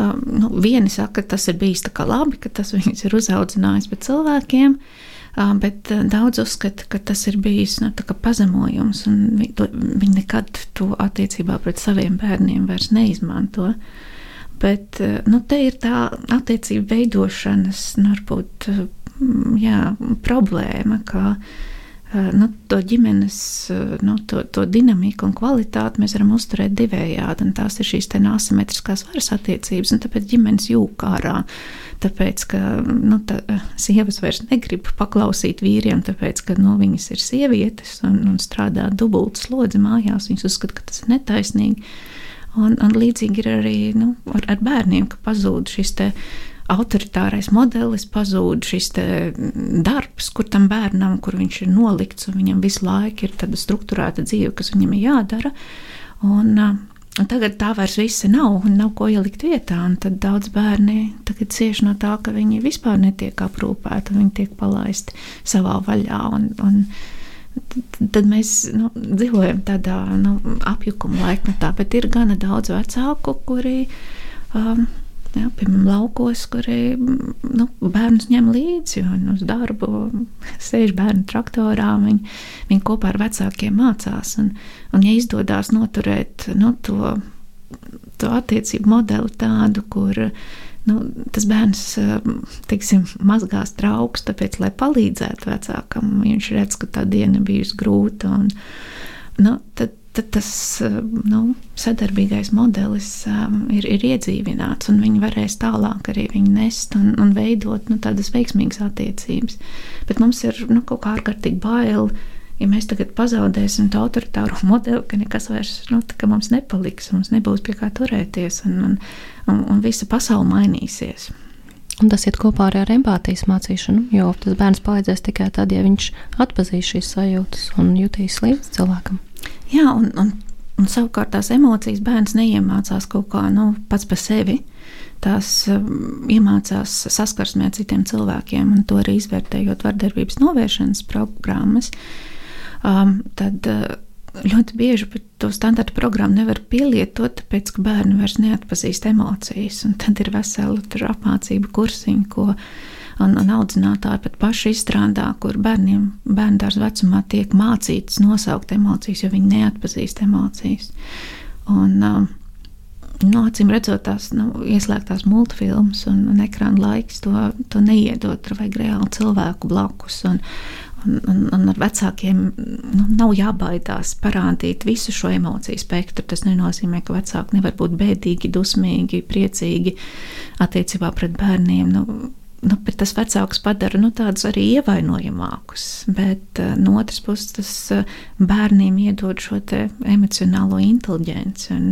um, nu, vieni saka, ka tas ir bijis labi, ka tas viņus ir uzaudzinājis pēc cilvēkiem. Um, bet daudz uzskata, ka tas ir bijis nu, pazemojums, un viņi nekad to attiecībā pret saviem bērniem vairs neizmanto. Bet nu, te ir tā attiecību veidošanas, nu, varbūt, jā, problēma, ka nu, to ģimenes eh, nu, to, to dinamiku un kvalitāti mēs varam uzturēt divējādi. Tās ir šīs asimetriskās varas attiecības, un tāpēc ģimenes jūg ārā. Tāpēc, ka nu, tā, eh, sievas vairs negrib paklausīt vīriem, tāpēc, ka nu, viņas ir sievietes un, un strādā dubultu slodzi mājās. Viņas uzskata, ka tas ir netaisnīgi. Un, un līdzīgi ir arī nu, ar, ar bērniem, ka pazūd šis te autoritārais modelis, pazūd šis darbs, kur tam bērnam, kur viņš ir nolikts, un viņam visu laiku ir tāda struktūrēta dzīve, kas viņam ir jādara. Un, un tagad tā vairs visi nav, un nav ko ielikt vietā. Tad daudz bērni cieš no tā, ka viņi vispār netiek aprūpēti, viņi tiek palaisti savā vaļā. Un, un, Tad mēs nu, dzīvojam tādā nu, apjukuma laikmetā, bet ir gana daudz vecāku, kuri um, Ja, piemēram, laukos, kur nu, bērnus ņem līdzi un uz darbu, sēž bērnu traktorā. Viņi, viņi kopā ar vecākiem mācās. Un, un ja izdodas noturēt nu, to, to attiecību modeli tādu, kur nu, tas bērns teiksim, mazgās trauks, tāpēc, lai palīdzētu vecākam, viņš redz, ka tā diena bijusi grūta. Un, nu, tad, tad tas eh, nu, sadarbīgais modelis um, ir, ir iedzīvināts, un viņi varēs tālāk arī nest un, un veidot nu, tādas veiksmīgas attiecības. Bet mums ir nu, kaut kā ārkārtīgi bail. Ja mēs tagad pazaudēsim to autoritāro modeli, ka nekas vairs nu, mums nepaliks, mums nebūs pie kā turēties, un, un, un, un visa pasaule mainīsies. Un tas iet kopā arī ar empātijas mācīšanu, jo tas bērns palīdzēs tikai tad, ja viņš atpazīs šīs sajūtas un jutīs līdzi cilvēkam. Jā, un, un, un savukārt tās emocijas bērns neiemācās kaut kā nu, pats par sevi. Tās um, iemācās saskarsmē ar citiem cilvēkiem, un to arī izvērtējot vardarbības novēršanas programmas. Um, tad, uh, ļoti bieži to standarta programmu nevar pielietot, tāpēc ka bērni vairs neatpazīst emocijas. Tad ir vesela apmācība kursiņa, ko un, un audzinātāji pat paši izstrādā, kur bērniem bērnu dārza vecumā tiek mācīts nosaukt emocijas, jo viņi neatpazīst emocijas. Un, um, Nu, acīm redzot, tās nu, ieslēgtās multfilmas un, un ekrāna laiks to, to neiedod. Tur vajag reāli cilvēku blakus. Un, Un, un, un ar vecākiem nu, nav jābaidās parādīt visu šo emociju spektru. Tas nenozīmē, ka vecāki nevar būt bēdīgi, dusmīgi, priecīgi attiecībā pret bērniem. Nu, nu, tas vecāks padara nu, tādus arī ievainojamākus, bet uh, no otras puses tas uh, bērniem iedod šo emocionālo inteligenci. Un,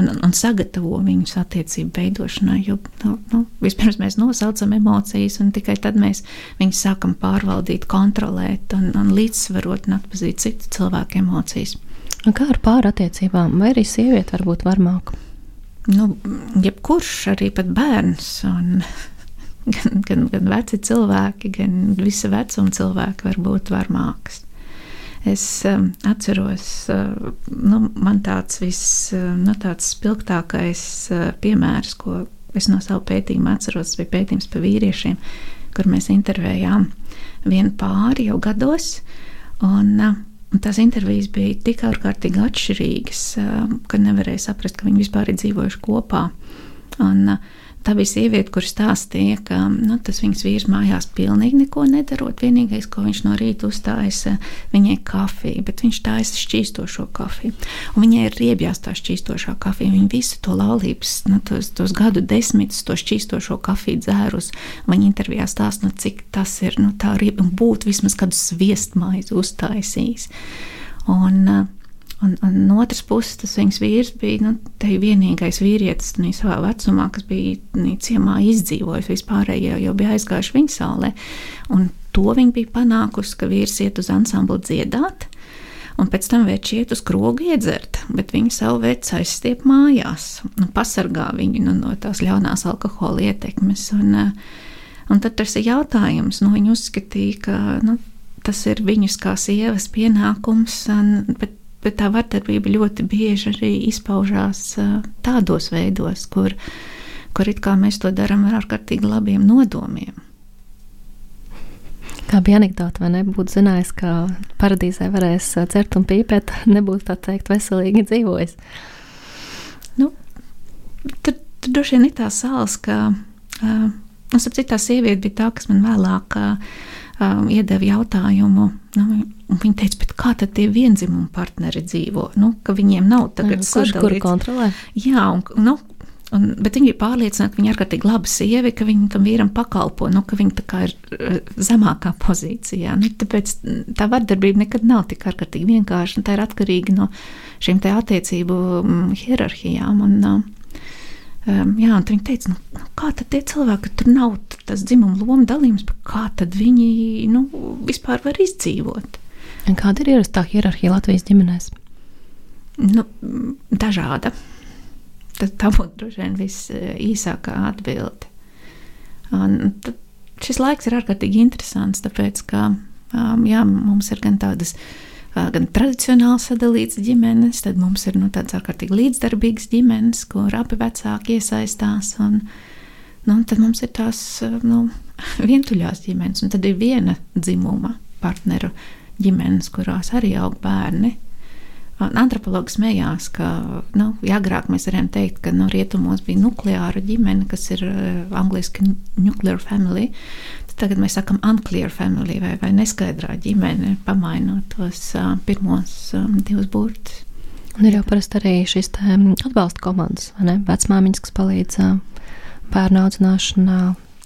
un, un sagatavo viņus attiecību veidošanai. Jo nu, nu, vispirms mēs nosaucam emocijas, un tikai tad mēs viņus sākam pārvaldīt, kontrolēt un, un līdzsvarot un atpazīt citu cilvēku emocijas. Un kā ar pārattiecībām, vai arī sieviete var būt varmāka? Nu, jebkurš, arī bērns, un gan, gan, gan veci cilvēki, gan visa vecuma cilvēki var būt varmākas. Es um, atceros, uh, nu, man tāds viss, uh, nu, tāds spilgtākais uh, piemērs, ko es no savu pētījumu atceros, bija pētījums par vīriešiem, kur mēs intervējām vienu pāri jau gados. Un, uh, Un tās intervijas bija tik ārkārtīgi atšķirīgas, uh, ka nevarēja saprast, ka viņi vispār ir dzīvojuši kopā. Un, uh, Tā bija sieviete, kur stāstīja, ka nu, tas viņas vīrs mājās pilnīgi neko nedarot. Vienīgais, ko viņš no rīta uzstājas, viņai kafija, bet viņš taisa šķīstošo kafiju. Un viņai ir riebjās tā šķīstošā kafija. Viņa visu to laulības, nu, tos, tos gadu desmitus, to šķīstošo kafiju dzērus. Viņa intervijā stāsta, nu, cik tas ir nu, tā riebja un būt vismaz kādu sviestmaizi uztaisījis. Un, uh, Un, un no otras puses, tas viņas vīrs bija nu, vienīgais vīrietis nu, savā vecumā, kas bija nu, ciemā izdzīvojis vispārējo, jau bija aizgājuši viņa saulē. Un to viņa bija panākusi, ka vīrs iet uz ansamblu dziedāt. Un pēc tam viņš iet uz krogu iedzert, bet viņa savu veidu aizstiep mājās un pasargā viņu nu, no tās ļaunās alkohola ietekmes. Un, un tad tas ir jautājums, nu, viņa uzskatīja, ka nu, tas ir viņas kā sievas pienākums, un, bet bet tā vardarbība ļoti bieži arī izpaužās tādos veidos, kur, kur it kā mēs to darām ar ārkārtīgi labiem nodomiem. Kā bija anekdote, vai nebūtu zinājis, ka paradīzē varēs dzert un pīpēt, nebūtu tā teikt veselīgi dzīvojis. Nu, tur, tur droši vien ir tā sāls, ka, uh, nu, starp citu, tā sieviete bija tā, kas man vēlāk uh, um, iedeva jautājumu. Nu, viņa teica, kā tad tie vienzimumu partneri dzīvo? Nu, ka viņiem nav tagad jā, kurš kuru kontrolē? Jā, un, nu, Un, bet viņa ir pārliecināta, ka viņa ir ārkārtīgi laba sieva, ka viņa tam vīram pakalpo, nu, ka viņa ir uh, zemākā pozīcijā. Nu, tāpēc tā vardarbība nekad nav tik ārkārtīgi vienkārša. Tā ir atkarīga no šīm attiecību mm, hierarhijām. Un, uh, Um, jā, un viņi teica, nu, nu, kā tad tie cilvēki, tur nav tas dzimuma loma dalījums, kā tad viņi nu, vispār var izdzīvot? Un kāda ir ierastā hierarhija Latvijas ģimenēs? Nu, dažāda. Tad tā būtu droši vien visīsākā atbilde. Un šis laiks ir ārkārtīgi interesants, tāpēc ka um, jā, mums ir gan tādas uh, gan tradicionāli sadalīts ģimenes, tad mums ir nu, tāds ārkārtīgi līdzdarbīgs ģimenes, kur abi vecāki iesaistās. Un, nu, tad mums ir tās nu, vientuļās ģimenes, un tad ir viena dzimuma partneru ģimenes, kurās arī aug bērni. Antropologs smējās, ka nu, agrāk mēs varējām teikt, ka no rietumos bija nukleāra ģimene, kas ir uh, angļuiski nuclear family, Tagad mēs sakām, unclear family vai, vai neskaidrā ģimene, pamainot tos uh, pirmos um, divus burtus. Un ir jau parasti arī šīs atbalsta komandas, vai ne? Vecmāmiņas, kas palīdz bērnu audzināšanā,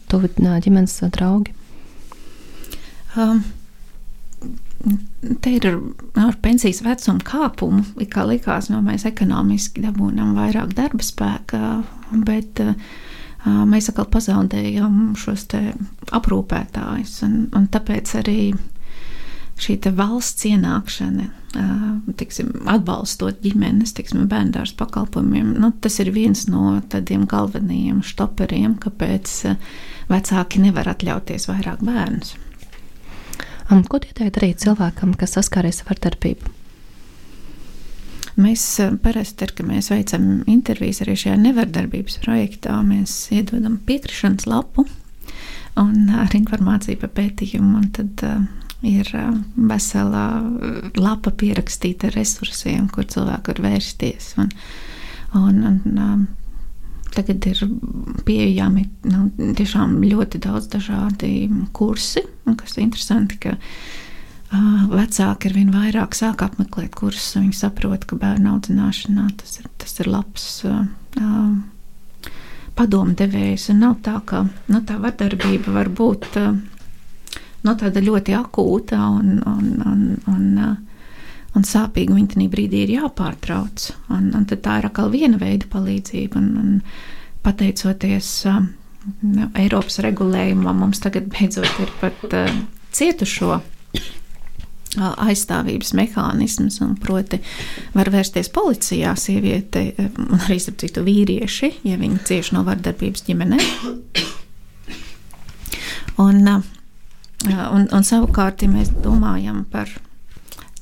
tuvi uh, ģimenes draugi. Um, Te ir ar pensijas vecuma kāpumu, kā likās, no mēs ekonomiski dabūjām vairāk darba spēka, bet mēs atkal pazaudējam šos aprūpētājus. Un, un tāpēc arī šī valsts ienākšana, tiksim, atbalstot ģimenes, tiksim, bērndārs pakalpojumiem, nu, tas ir viens no tādiem galvenajiem štoperiem, kāpēc vecāki nevar atļauties vairāk bērnus. Un, ko ieteikt darīt cilvēkam, kas saskāries ar vardarbību? Mēs parasti, kad mēs veicam intervijas arī šajā nevardarbības projektā, mēs iedodam piekrišanas lapu un ar informāciju par pētījumu. Tad uh, ir vesela lapa pierakstīta ar resursiem, kur cilvēki var vērsties. Un, un, un, Tagad ir pieejami nu, tiešām ļoti daudz dažādi kursi, kas ir interesanti, ka uh, vecāki ar vien vairāk sāk apmeklēt kursus. Viņi saprot, ka bērnu audzināšanā tas ir, tas ir labs uh, padomdevējs. Nav tā, ka nu, tā vardarbība var būt uh, nu, tāda ļoti akūta un, un, un, un, un sāpīga. Viņa tajā brīdī ir jāpārtrauc. Un, un tā ir atkal viena veida palīdzība. Un, un pateicoties nu, Eiropas regulējumam, mums tagad beidzot ir pat uh, cietušo aizstāvības mehānisms, un proti, var vērsties policijā sieviete, un arī, starp citu, vīrieši, ja viņi cieši no vardarbības ģimenē. Un, un, un savukārt, ja mēs domājam par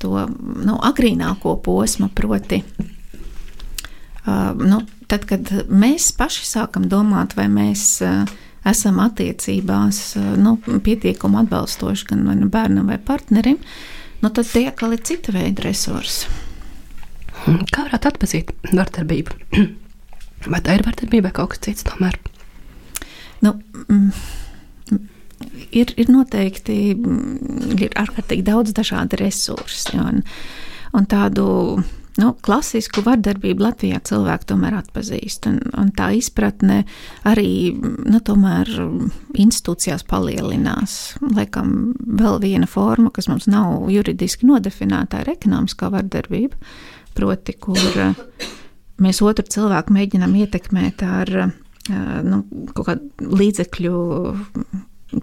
to nu, agrīnāko posmu, proti, nu, tad, kad mēs paši sākam domāt, vai mēs esam attiecībās nu, pietiekami atbalstoši gan bērnam vai partnerim, nu, tad tie atkal ir cita veida resursi. Kā varētu atpazīt vardarbību? Vai tā ir vardarbība vai kaut kas cits tomēr? Nu, mm, ir, ir noteikti mm, ir ārkārtīgi daudz dažādu resursu. Un, un tādu nu, klasisku vardarbību Latvijā cilvēki tomēr atpazīst. Un, un tā izpratne arī nu, institūcijās palielinās. Laikam vēl viena forma, kas mums nav juridiski nodefinēta, ir ekonomiskā vardarbība. Proti, kur mēs otru cilvēku mēģinām ietekmēt ar nu, kaut kādu līdzekļu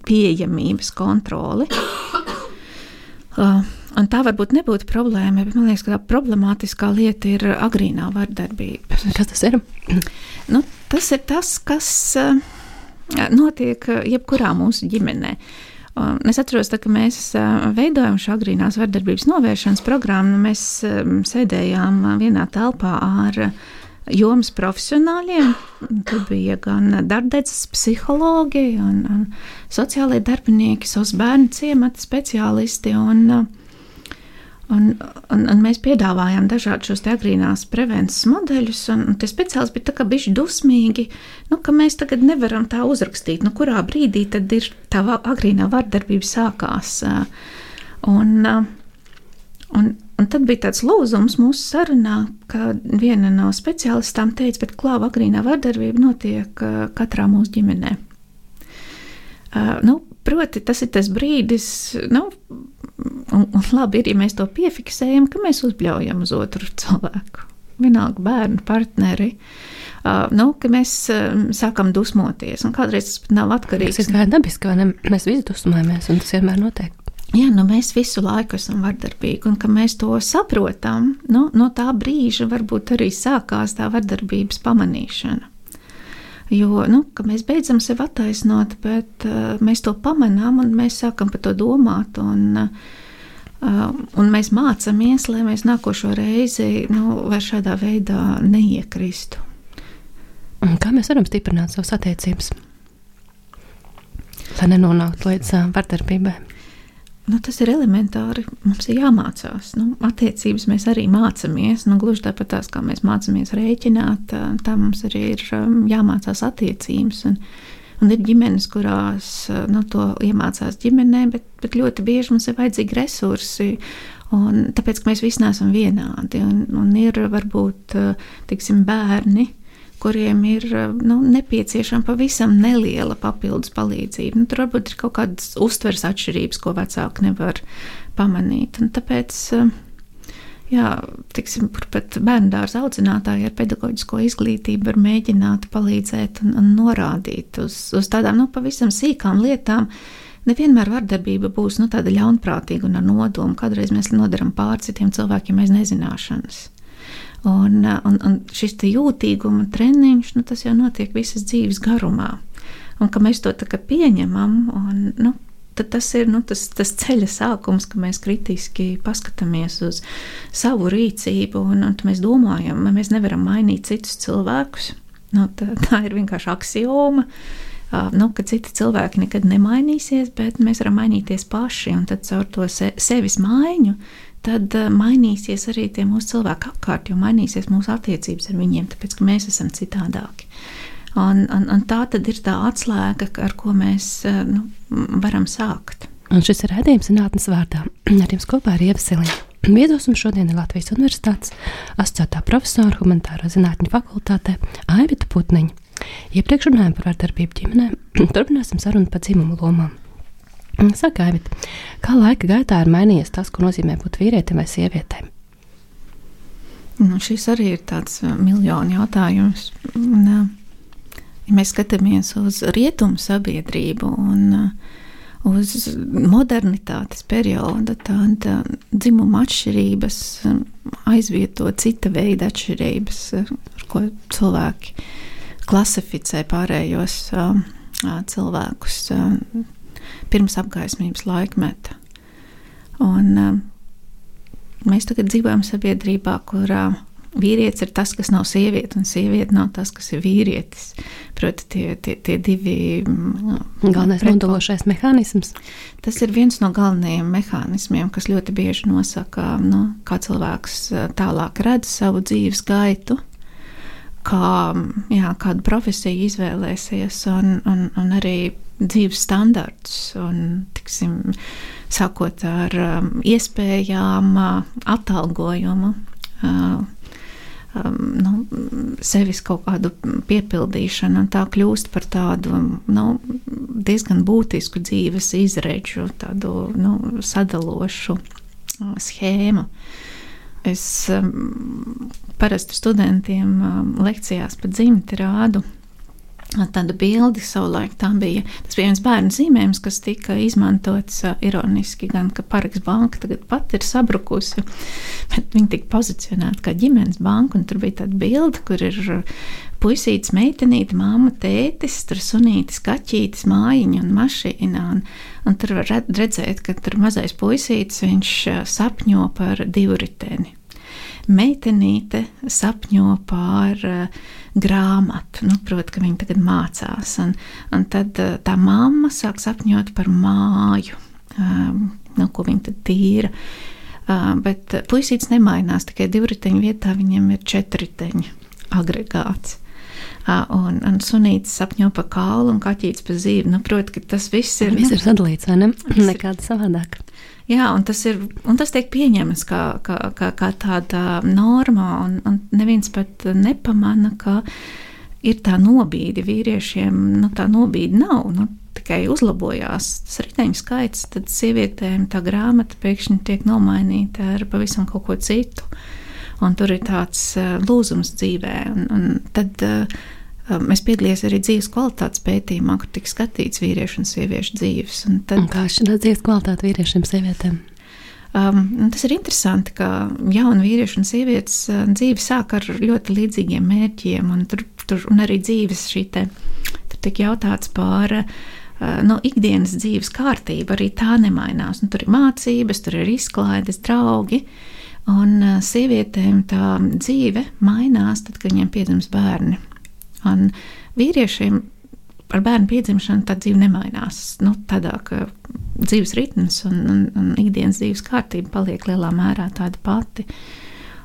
pieejamības kontroli. Uh, Un tā varbūt nebūtu problēma, bet man liekas, ka tā problemātiskā lieta ir agrīnā vardarbība. Kas tas ir? Nu, tas ir tas, kas uh, notiek uh, jebkurā mūsu ģimenē. Es atceros, tā, ka mēs uh, veidojam šo agrīnās vardarbības novēršanas programmu. Mēs um, sēdējām vienā telpā ar jomas profesionāļiem. Tur bija gan darbdevas psihologi, un, un sociālai darbinieki, SOS bērnu ciemata speciālisti. Un, Un, un, un mēs piedāvājām dažādus šos agrīnās prevences modeļus, un, un tie speciālisti bija tā kā bijuši dusmīgi, nu, ka mēs tagad nevaram tā uzrakstīt, nu, kurā brīdī tad ir tā agrīnā vardarbība sākās. Un, un, un tad bija tāds lūzums mūsu sarunā, ka viena no speciālistām teica, bet klāva agrīnā vardarbība notiek katrā mūsu ģimenē. Uh, nu, proti, tas ir tas brīdis, nu, Un, un labi ir, ja mēs to piefiksējam, ka mēs uzbļaujam uz otru cilvēku. Vienalga bērnu, partneri. Uh, nu, ka mēs uh, sākam dusmoties. Kādreiz tas nav atkarīgs. Tas ir dabiski, vai ne? Mēs visi dusmojamies, un tas vienmēr notiek. Jā, nu mēs visu laiku esam vardarbīgi, un ka mēs to saprotam, nu, no tā brīža varbūt arī sākās tā vardarbības pamanīšana. Jo nu, mēs beidzam sevi attaisnot, bet uh, mēs to pamanām un mēs sākam par to domāt. Un, uh, un mēs mācāmies, lai mēs nākošo reizi nu, vairs šādā veidā neiekristu. Un kā mēs varam stiprināt savas attiecības, lai nenonāktu līdz uh, vardarbībai? Nu, tas ir elementāri. Mums ir jāmācās. Nu, attiecības mēs arī mācāmies. Nu, gluži tāpat tās, kā mēs mācāmies rēķināt, tā mums arī ir jāmācās attiecības. Un, un ir ģimenes, kurās nu, to iemācās ģimenē, bet, bet ļoti bieži mums ir vajadzīgi resursi. Un tāpēc, mēs visi neesam vienādi, un, un ir varbūt tiksim, bērni, kuriem ir nu, nepieciešama pavisam neliela papildus palīdzība. Nu, tur varbūt ir kaut kādas uztveres atšķirības, ko vecāki nevar pamanīt. Un tāpēc jā, tiksim, pat bērnu dārza audzinātāji ar pedagoģisko izglītību var mēģināt palīdzēt un, un norādīt uz, uz tādām nu, pavisam sīkām lietām. Nevienmēr vardarbība būs nu, tāda ļaunprātīga un ar nodomu. Kādreiz mēs nodaram pār citiem cilvēkiem aiz nezināšanas. Un, un, un šis jūtīguma treniņš, nu, tas jau notiek visas dzīves garumā. Un ka mēs to pieņemam un nu, tad tas ir nu, tas, tas ceļa sākums, ka mēs kritiski paskatāmies uz savu rīcību un, un mēs domājam, vai mēs nevaram mainīt citus cilvēkus. Nu, tā, tā ir vienkārši axioma. Uh, nu, ka citi cilvēki nekad nemainīsies, bet mēs varam mainīties paši. Un tad caur to se, sevis maiņu tad mainīsies arī tie mūsu cilvēki apkārt, jo mainīsies mūsu attiecības ar viņiem, tāpēc ka mēs esam citādāki. Un, un, un tā tad ir tā atslēga, ar ko mēs nu, varam sākt. Un šis ir redzējums zinātnes vārdā. Ar jums kopā ir Ievasiliņa. Viedos mums šodien ir Latvijas Universitātes asociētā profesora humanitāro zinātņu fakultātē Aivita Putniņa. Iepriekš runājām par vardarbību ģimenē, turpināsim sarunu par dzimumu lomām. Saka, Aivita, kā laika gaitā ir mainījies tas, ko nozīmē būt vīrietim vai sievietēm? Nu, šis arī ir tāds eh, miljonu jautājums. Un, uh, ja mēs skatāmies uz rietumu sabiedrību un uh, uz modernitātes periodu, tad dzimuma atšķirības aizvieto cita veida atšķirības, ar ko cilvēki klasificē pārējos cilvēkus pirms apgaismības laikmeta. Un, mēs tagad dzīvojam sabiedrībā, kurā vīrietis ir tas, kas nav sieviete, un sieviete nav tas, kas ir vīrietis. Proti, tie, tie, tie divi mm, galvenais nodalošais mehānisms. Tas ir viens no galvenajiem mehānismiem, kas ļoti bieži nosaka, nu, kā cilvēks tālāk redz savu dzīves gaitu. Kā, jā, kādu profesiju izvēlēsies, un, un, un arī dzīves standarts. Un, tiksim, sākot ar um, iespējām, uh, atalgojumu, uh, um, nu, sevis kaut kādu piepildīšanu, un tā kļūst par tādu nu, diezgan būtisku dzīves izredzu, tādu nu, sadalošu uh, schēmu. Es um, parasti studentiem um, lekcijās par dzimti rādu tādu bildi savulaik. Tā bija, tas bija viens bērnu zīmējums, kas tika izmantots ironiski, gan ka Parks banka tagad pat ir sabrukusi, bet viņi tika pozicionēti kā ģimenes banka, tur bija tāda bilde, kur ir puisītis, meitenīte, māma, tētis, tur sunītis, kaķītis, mājiņa un mašīna, un, un tur var redzēt, ka tur mazais puisītis, sapņo par divriteni. Meitenīte sapņo par uh, grāmatu, nu, proti, ka viņi tagad mācās. Un, un tad eh, tā mamma sāk sapņot par māju, um, nu, ko viņa tad tīra. Uh, bet puisītis nemainās, tikai divriteņu vietā viņam ir četriteņu agregāts. Un, un sunītis sapņo par kaulu un kaķītis par zīvi. Nu, Protams, ka tas viss ir. Viss ir sadalīts, vai ne? Nekāda savādāka. Jā, un tas, ir, un tas tiek pieņemts kā, kā, kā, kā tāda norma, un, un neviens pat nepamana, ka ir tā nobīde vīriešiem. Nu, tā nobīde nav. Nu, tikai uzlabojās tas riteņu skaits, tad sievietēm tā grāmata pēkšņi tiek nomainīta ar pavisam kaut ko citu. Un tur ir tāds lūzums dzīvē. Un, un tad, uh, Mēs piedalījāmies arī dzīves kvalitātes pētījumā, kur tika skatīts vīriešu un sieviešu dzīves. Un tad, un kā šī dzīves kvalitāte vīriešiem un sievietēm? Um, tas ir interesanti, ka jauni vīrieši un sievietes dzīve sāk ar ļoti līdzīgiem mērķiem, un, tur, tur, un arī dzīves šī te, tur tika jautāts par uh, no ikdienas dzīves kārtību, arī tā nemainās. Un tur ir mācības, tur ir izklaides, draugi. Un sievietēm tā dzīve mainās tad, kad viņiem piedzimst bērni. Un vīriešiem ar bērnu piedzimšanu tā dzīve nemainās. Nu, tādā ka dzīves ritms un, un, un ikdienas dzīves kārtība paliek lielā mērā tāda pati.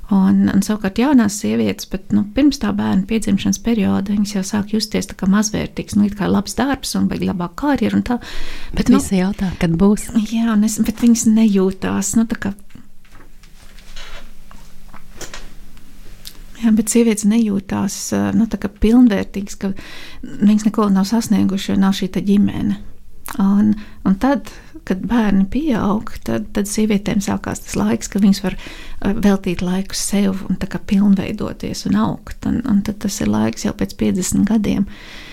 Un, un savukārt jaunās sievietes, bet nu, pirms tā bērna piedzimšanas perioda, viņas jau sāk justies kā mazvērtīgas, nu, kā labs darbs un vajag labāku karjeru. Tā, bet bet nu, visi jautā, kad būs. Jā, es, bet viņas nejūtās nu, Jā, bet sievietes nejūtās nu, pilnvērtīgas, ka viņas neko nav sasniegušas, jo nav šī ģimene. Un, un tad, kad bērni pieaug, tad, tad sievietēm sākās tas laiks, kad viņas var veltīt laiku sev un pilnveidoties un augt. Un, un tad tas ir laiks jau pēc 50 gadiem. Uh,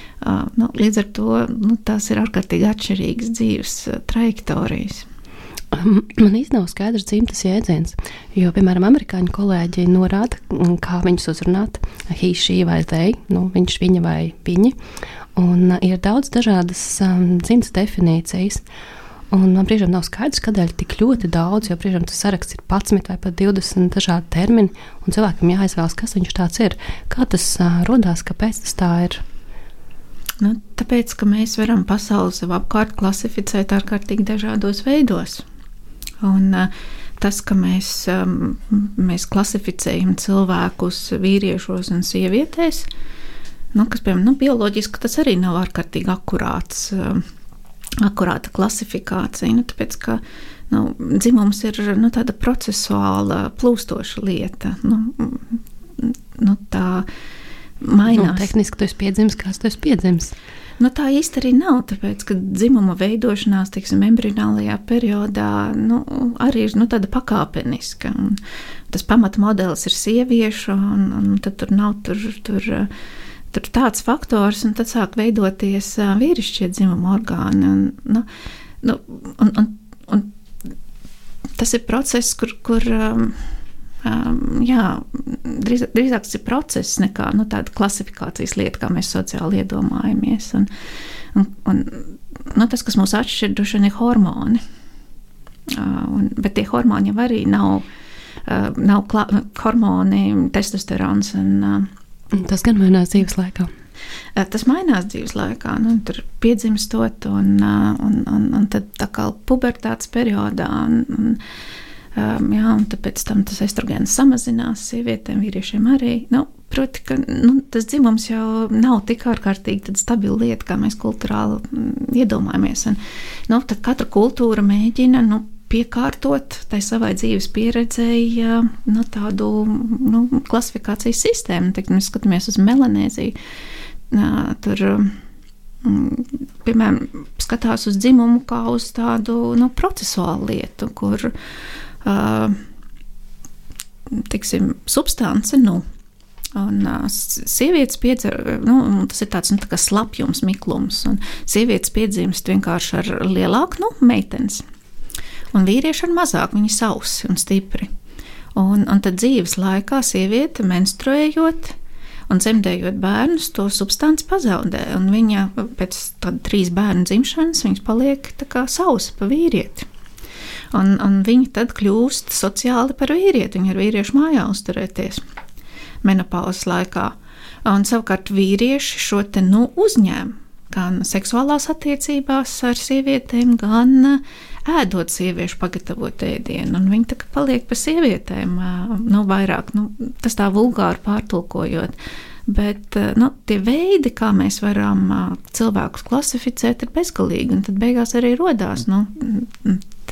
nu, līdz ar to nu, tās ir ārkārtīgi atšķirīgas dzīves trajektorijas. Man īstenībā nav skaidrs dzimtas jēdziens, jo, piemēram, amerikāņu kolēģi norāda, mm, kā viņus uzrunāt, he, she vai they, nu, viņš, viņa vai viņi. Un uh, ir daudz dažādas um, dzimtas definīcijas. Un man brīžiem nav skaidrs, kādēļ tik ļoti daudz, jo brīžiem tas saraksts ir 11 vai pat 20 dažādi termini, un cilvēkam jāizvēlas, kas viņš tāds ir. Kā tas uh, radās, kāpēc tas tā ir? Nu, tāpēc, ka mēs varam pasauli sev apkārt klasificēt ārkārtīgi dažādos veidos. Un, uh, tas, ka mēs, um, mēs klasificējam cilvēkus vīriešos un sievietēs, nu, kas, piemēram, nu, bioloģiski tas arī nav ārkārtīgi akurāts. Um, akurāta klasifikācija, nu, tāpēc ka nu, dzimums ir nu, tāda procesuāla, plūstoša lieta. Nu, nu, tā mainās. Nu, tehniski tas ir piedzimis, kāds tas ir piedzimis. Nu, tā īsti arī nav, tāpēc, ka dzimuma veidošanās, teiksim, embrionālajā periodā, nu, arī ir nu, tāda pakāpeniska. Tas pamatmodelis ir sieviešu, un, un tad tur nav tur. tur tur tāds faktors, un tad sāk veidoties vīrišķie dzimuma orgāni. Un, nu, nu, un, un, un tas ir process, kur. kur um, jā, drīzāk, drīzāk tas ir process nekā nu, tāda klasifikācijas lieta, kā mēs sociāli iedomājamies. Un, un, un, nu, tas, kas mūs atšķir, ir hormoni. Un, bet tie hormoni jau arī nav, nav klā, hormoni, testosterons un Tas gan mainās dzīves laikā. Tas mainās dzīves laikā, nu, tur piedzimstot, un, un, un, un tad tā kā pubertātes periodā. Un, un, Um, jā, un tāpēc tam tas estrogēns samazinās sievietēm, vīriešiem arī. Nu, proti, ka nu, tas dzimums jau nav tik ārkārtīgi stabila lieta, kā mēs kultūrāli mm, iedomājamies. Un, nu, tad katra kultūra mēģina nu, piekārtot tai savai dzīves pieredzēji nu, tādu nu, klasifikācijas sistēmu. Tad mēs skatāmies uz melanēziju. Tur, mm, piemēram, skatās uz dzimumu kā uz tādu nu, procesuālu lietu, kur tiksim, substance nu, Un uh, sievietes piedzer, nu, tas ir tāds nu, tā slapjums, miklums. Un sievietes piedzimst vienkārši ar lielāku nu, meitenes un vīrieši ar mazāk, viņi sausi un stipri. Un, un tad dzīves laikā sieviete menstruējot un dzemdējot bērnus, to substanci pazaudē. Viņa pēc tam trīs bērnu dzimšanas paliek sausa pa vīrieti. Un, un viņa tad kļūst sociāli par vīrieti. Viņa ar vīriešu mājā uzturēties menopauzes laikā. Un savukārt vīrieši šo te nu uzņēma gan seksuālās attiecībās ar sievietēm, gan uh, ēdot sieviešu pagatavotu ēdienu, un viņi tā kā paliek pa sievietēm, nu, vairāk, nu, tas tā vulgāri pārtulkojot. Bet nu, tie veidi, kā mēs varam cilvēkus klasificēt, ir bezgalīgi. Un tad beigās arī radās nu,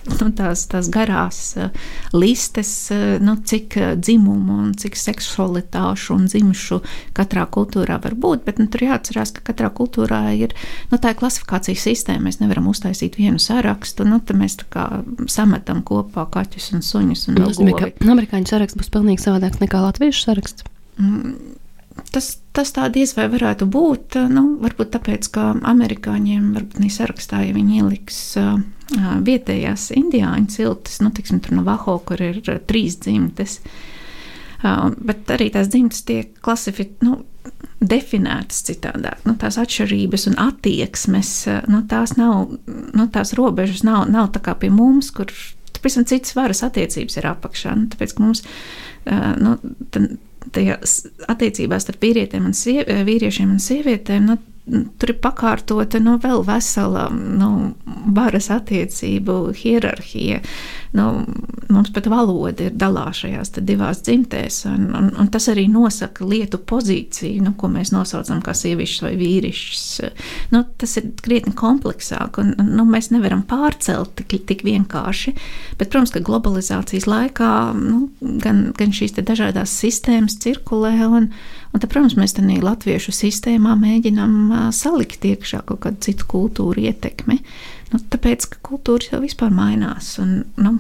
nu, tās, tās garās uh, listes, uh, nu, cik uh, dzimumu un cik seksualitāšu un dzimšu katrā kultūrā var būt. Bet nu, tur jāatcerās, ka katrā kultūrā ir nu, tā ir klasifikācijas sistēma. Mēs nevaram uztaisīt vienu sarakstu. Nu, tad mēs sametam kopā kaķus un suņus. Un Tas nozīmē, ka amerikāņu saraksts būs pilnīgi savādāks nekā latviešu saraksts. Mm. Tas, tas tā diez vai varētu būt. Nu, varbūt tāpēc, ka amerikāņiem varbūt ne sarakstā, ja viņi ieliks vietējās indiāņu ciltis, nu, tiksim, tur Navajo, kur ir trīs dzimtes. Bet arī tās dzimtes tiek klasificētas, nu, definētas citādāk. Nu, tās atšķirības un attieksmes, nu, tās nav, nu, tās robežas nav, nav tā kā pie mums, kur pavisam citas varas attiecības ir apakšā. Nu, tāpēc, ka mums, nu, tajās attiecībās starp vīrietiem un sievi, vīriešiem un sievietēm, nu, tur ir pakārtota nu, vēl vesela nu, varas attiecību hierarhija. Nu, mums pat valoda ir dalās šajās divās dzimtēs, un, un, un tas arī nosaka lietu pozīciju, nu, ko mēs nosaucam par sievišķis vai vīrišķis. Nu, tas ir krietni kompleksāk, un nu, mēs nevaram pārcelt tik, tik vienkārši. Bet, protams, ka globalizācijas laikā nu, gan, gan šīs dažādas sistēmas cirkulē. Un, Un tad, protams, mēs tādā latviešu sistēmā mēģinām salikt iekšā kaut kādu citu kultūru ietekmi. Nu, tāpēc, ka kultūras jau vispār mainās. Un, nu,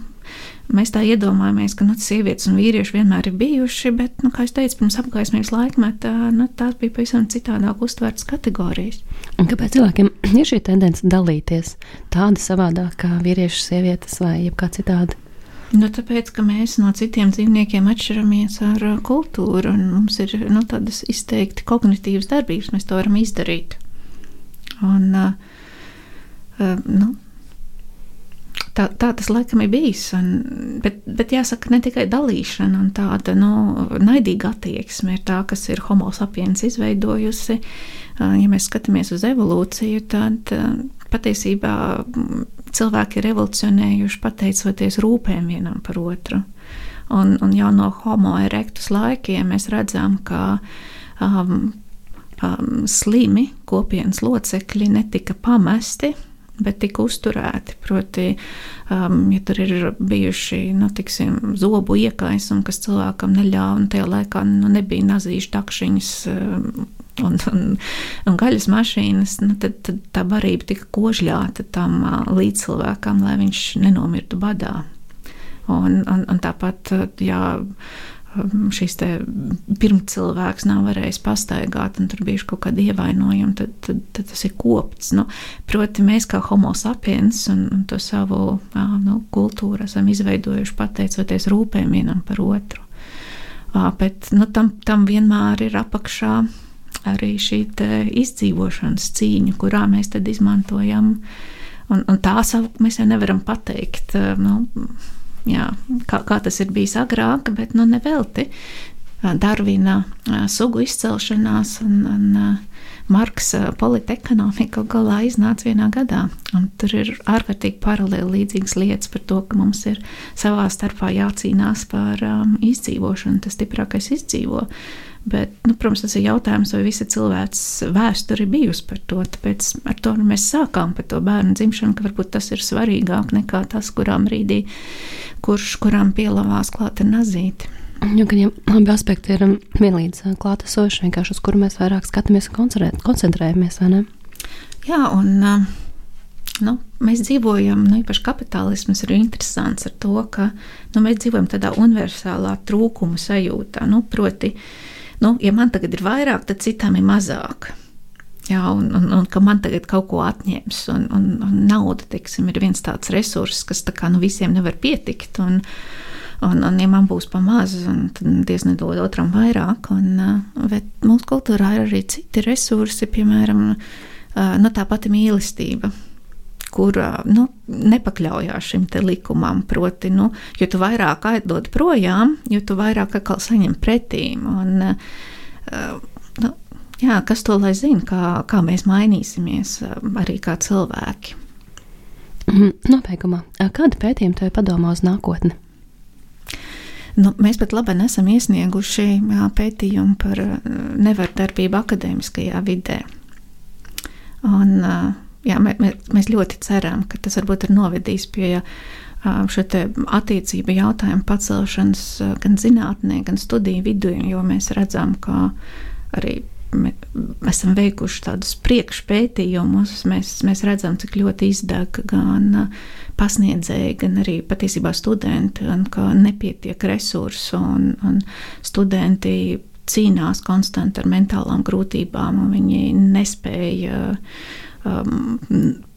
Mēs tā iedomājamies, ka nu, sievietes un vīrieši vienmēr ir bijuši, bet, nu, kā jau teicu, pirms apgaismības laikmetā nu, tās bija pavisam citādāk uztvērtas kategorijas. Un kāpēc cilvēkiem ir šī tendence dalīties tāda savādāk kā vīrieši, sievietes vai kā citādi? Nu, tāpēc, ka mēs no citiem dzīvniekiem atšķiramies ar uh, kultūru, un mums ir nu, tādas izteikti kognitīvas darbības, mēs to varam izdarīt. Un, uh, uh, nu, Tā, tā tas laikam ir bijis. Un, bet, bet jāsaka, ne tikai dalīšana un tāda nu, naidīga attieksme ir tā, kas ir homo sapiens izveidojusi. Ja mēs skatāmies uz evolūciju, tad patiesībā cilvēki ir evolūcionējuši pateicoties rūpēm vienam par otru. Un, un jau no homo erectus laikiem mēs redzam, ka um, um, slimi kopienas locekļi netika pamesti bet tika uzturēti. Proti, um, ja tur ir bijuši nu, tiksim, zobu iekaisumi, kas cilvēkam neļāva, un tajā laikā nu, nebija nazīšu takšiņas. Um, Un, un, un gaļas mašīnas, nu, tad, tad tā barība tika kožļāta tam līdzcilvēkam, lai viņš nenomirtu badā. Un, un, un tāpat, jā, šis pirmcilvēks nav varējis pastaigāt, un tur bija kaut kāda ievainojuma, tad, tad, tad tas ir kopts. Nu, proti, mēs kā homo sapiens un, un to savu nu, kultūru esam izveidojuši pateicoties rūpēm vienam par otru. Bet nu, tam, tam vienmēr ir apakšā arī šī izdzīvošanas cīņa, kurā mēs izmantojam. Un, un tā savu mēs jau nevaram pateikt. Nu, jā, kā, kā tas ir bijis agrāk, bet nu nevelti. Darvina sugu izcelšanās un, un Marksa politekonomika galā iznāca vienā gadā. Un tur ir ārkārtīgi paralēli līdzīgas lietas par to, ka mums ir savā starpā jācīnās par um, izdzīvošanu, tas stiprākais izdzīvo. Bet, nu, protams, tas ir jautājums, vai visa cilvēks vēsture ir bijusi par to. Tāpēc ar to nu, mēs sākām par to bērnu dzimšanu, ka varbūt tas ir svarīgāk nekā tas, kurā brīdī, kurš kuram pielavās klāta nazīte. Jo gan abi aspekti ir um, vienlīdz uh, klātesoši, vienkārši uz kuru mēs vairāk skatāmies un koncentrējamies. Jā, un uh, nu, mēs dzīvojam, nu, īpaši kapitālisms ir interesants ar to, ka nu, mēs dzīvojam tādā universālā trūkuma sajūtā. Nu, proti, nu, ja man tagad ir vairāk, tad citām ir mazāk. Jā, un, un, un ka man tagad kaut ko atņems, un, un, un nauda teiksim, ir viens tāds resurss, kas tā kā, nu, visiem nevar pietikt. Un, Un, un ja man būs pamaz, tad Dievs nedod otram vairāk. Un, bet mūsu kultūrā ir arī citi resursi, piemēram, nu, tā pati mīlestība kur nu, nepakļaujās šim likumam. Proti, nu, jo vairāk aizdod projām, jo vairāk atkal saņem pretīm. Un, nu, jā, kas to lai zina, kā, kā mēs mainīsimies arī kā cilvēki. Mhm, nobeigumā, kāda pētījuma tev padomā uz nākotni? Nu, mēs pat labi esam iesnieguši jā, pētījumu par nevardarbību akadēmiskajā vidē. Un, jā, mē, mēs ļoti ceram, ka tas varbūt ir novedīs pie šo attiecību jautājumu pacelšanas gan zinātnē, gan studiju vidū, jo mēs redzam, ka arī esam veikuši tādus priekšpētījumus, mēs, mēs redzam, cik ļoti izdeg gan pasniedzēji, gan arī patiesībā studenti, un ka nepietiek resursu, un, un studenti cīnās konstanti ar mentālām grūtībām, un viņi nespēja um,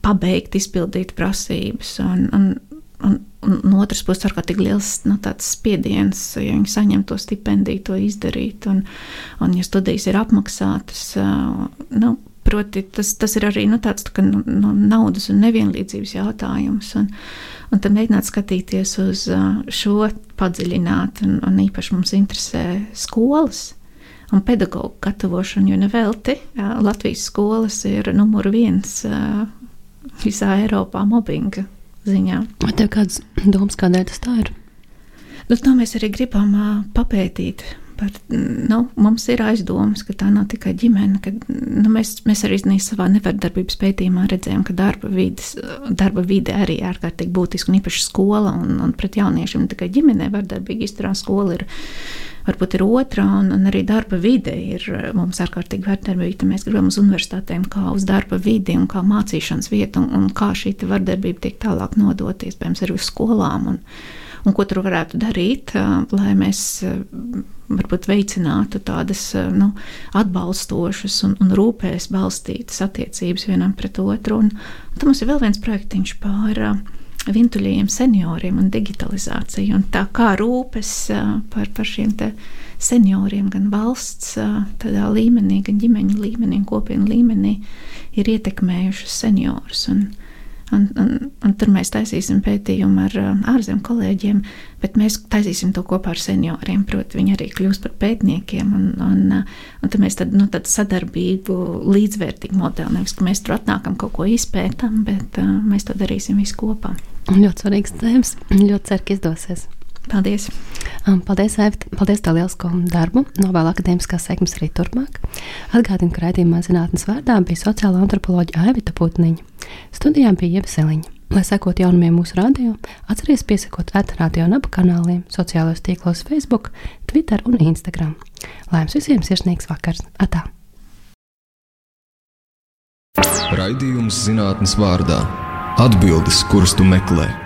pabeigt, izpildīt prasības. Un, un, un, un no otras puses, ar tik liels nu, spiediens, ja viņi saņem to stipendiju, to izdarīt, un, un ja studijas ir apmaksātas, nu, Proti, tas, tas ir arī nu, tāds tā, nu, nu, naudas un nevienlīdzības jautājums. Un, un tad mēģināt skatīties uz šo padziļināt, un, un īpaši mums interesē skolas un pedagoģu gatavošanu, jo nevelti Latvijas skolas ir numur viens visā Eiropā mobbinga ziņā. Vai tev kāds domas, kādēļ tas tā ir? Nu, to mēs arī gribam papētīt par, nu, mums ir aizdomas, ka tā nav tikai ģimene. Ka, nu, mēs, mēs arī savā nevardarbības pētījumā redzējām, ka darba, vides, darba vide arī ir ārkārtīgi būtiska un īpaši skola un, un pret jauniešiem ne tikai ģimenē vardarbīgi izturās. Skola ir varbūt ir otrā, un, un arī darba vide ir mums ārkārtīgi vērtībīga. Mēs gribam uz universitātēm, kā uz darba vidi kā mācīšanas vietu, un, un kā šī vardarbība tiek tālāk nodot, iespējams, arī uz skolām. Un, un ko tur varētu darīt, lai mēs varbūt veicinātu tādas nu, atbalstošas un, un rūpēs balstītas attiecības vienam pret otru. Un, un tad mums ir vēl viens projektiņš par vientuļajiem senioriem un digitalizāciju. Un tā kā rūpes par, par šiem senioriem, gan valsts līmenī, gan ģimeņu līmenī, kopienu līmenī, ir ietekmējušas seniorus. Un, Un, un, un tur mēs taisīsim pētījumu ar ārzemju kolēģiem, bet mēs taisīsim to kopā ar senioriem. Proti, viņi arī kļūst par pētniekiem. Un, un, un tad mēs tad, nu, tādu sadarbību, līdzvērtīgu modeli. Nevis, ka mēs tur atnākam kaut ko izpētām, bet uh, mēs to darīsim visi kopā. Ļoti svarīgs tēmas. Ļoti ceru, ka izdosies. Paldies! Um, paldies, Evita! Paldies par lielisko darbu! Novēlu akadēmiskās sekmes arī turpmāk. Atgādinu, ka raidījumā zinātnes vārdā bija sociāla antropoloģija Evita Putniņa. Studijām bija Ievaseliņa. Lai sekot jaunumiem mūsu radio, atcerieties piesakot atrādio un abu kanāliem, sociālajos tīklos Facebook, Twitter un Instagram. Lai jums visiem sirsnīgs vakars! Atā! Raidījums zinātnes vārdā - atbildes, kuras tu meklē.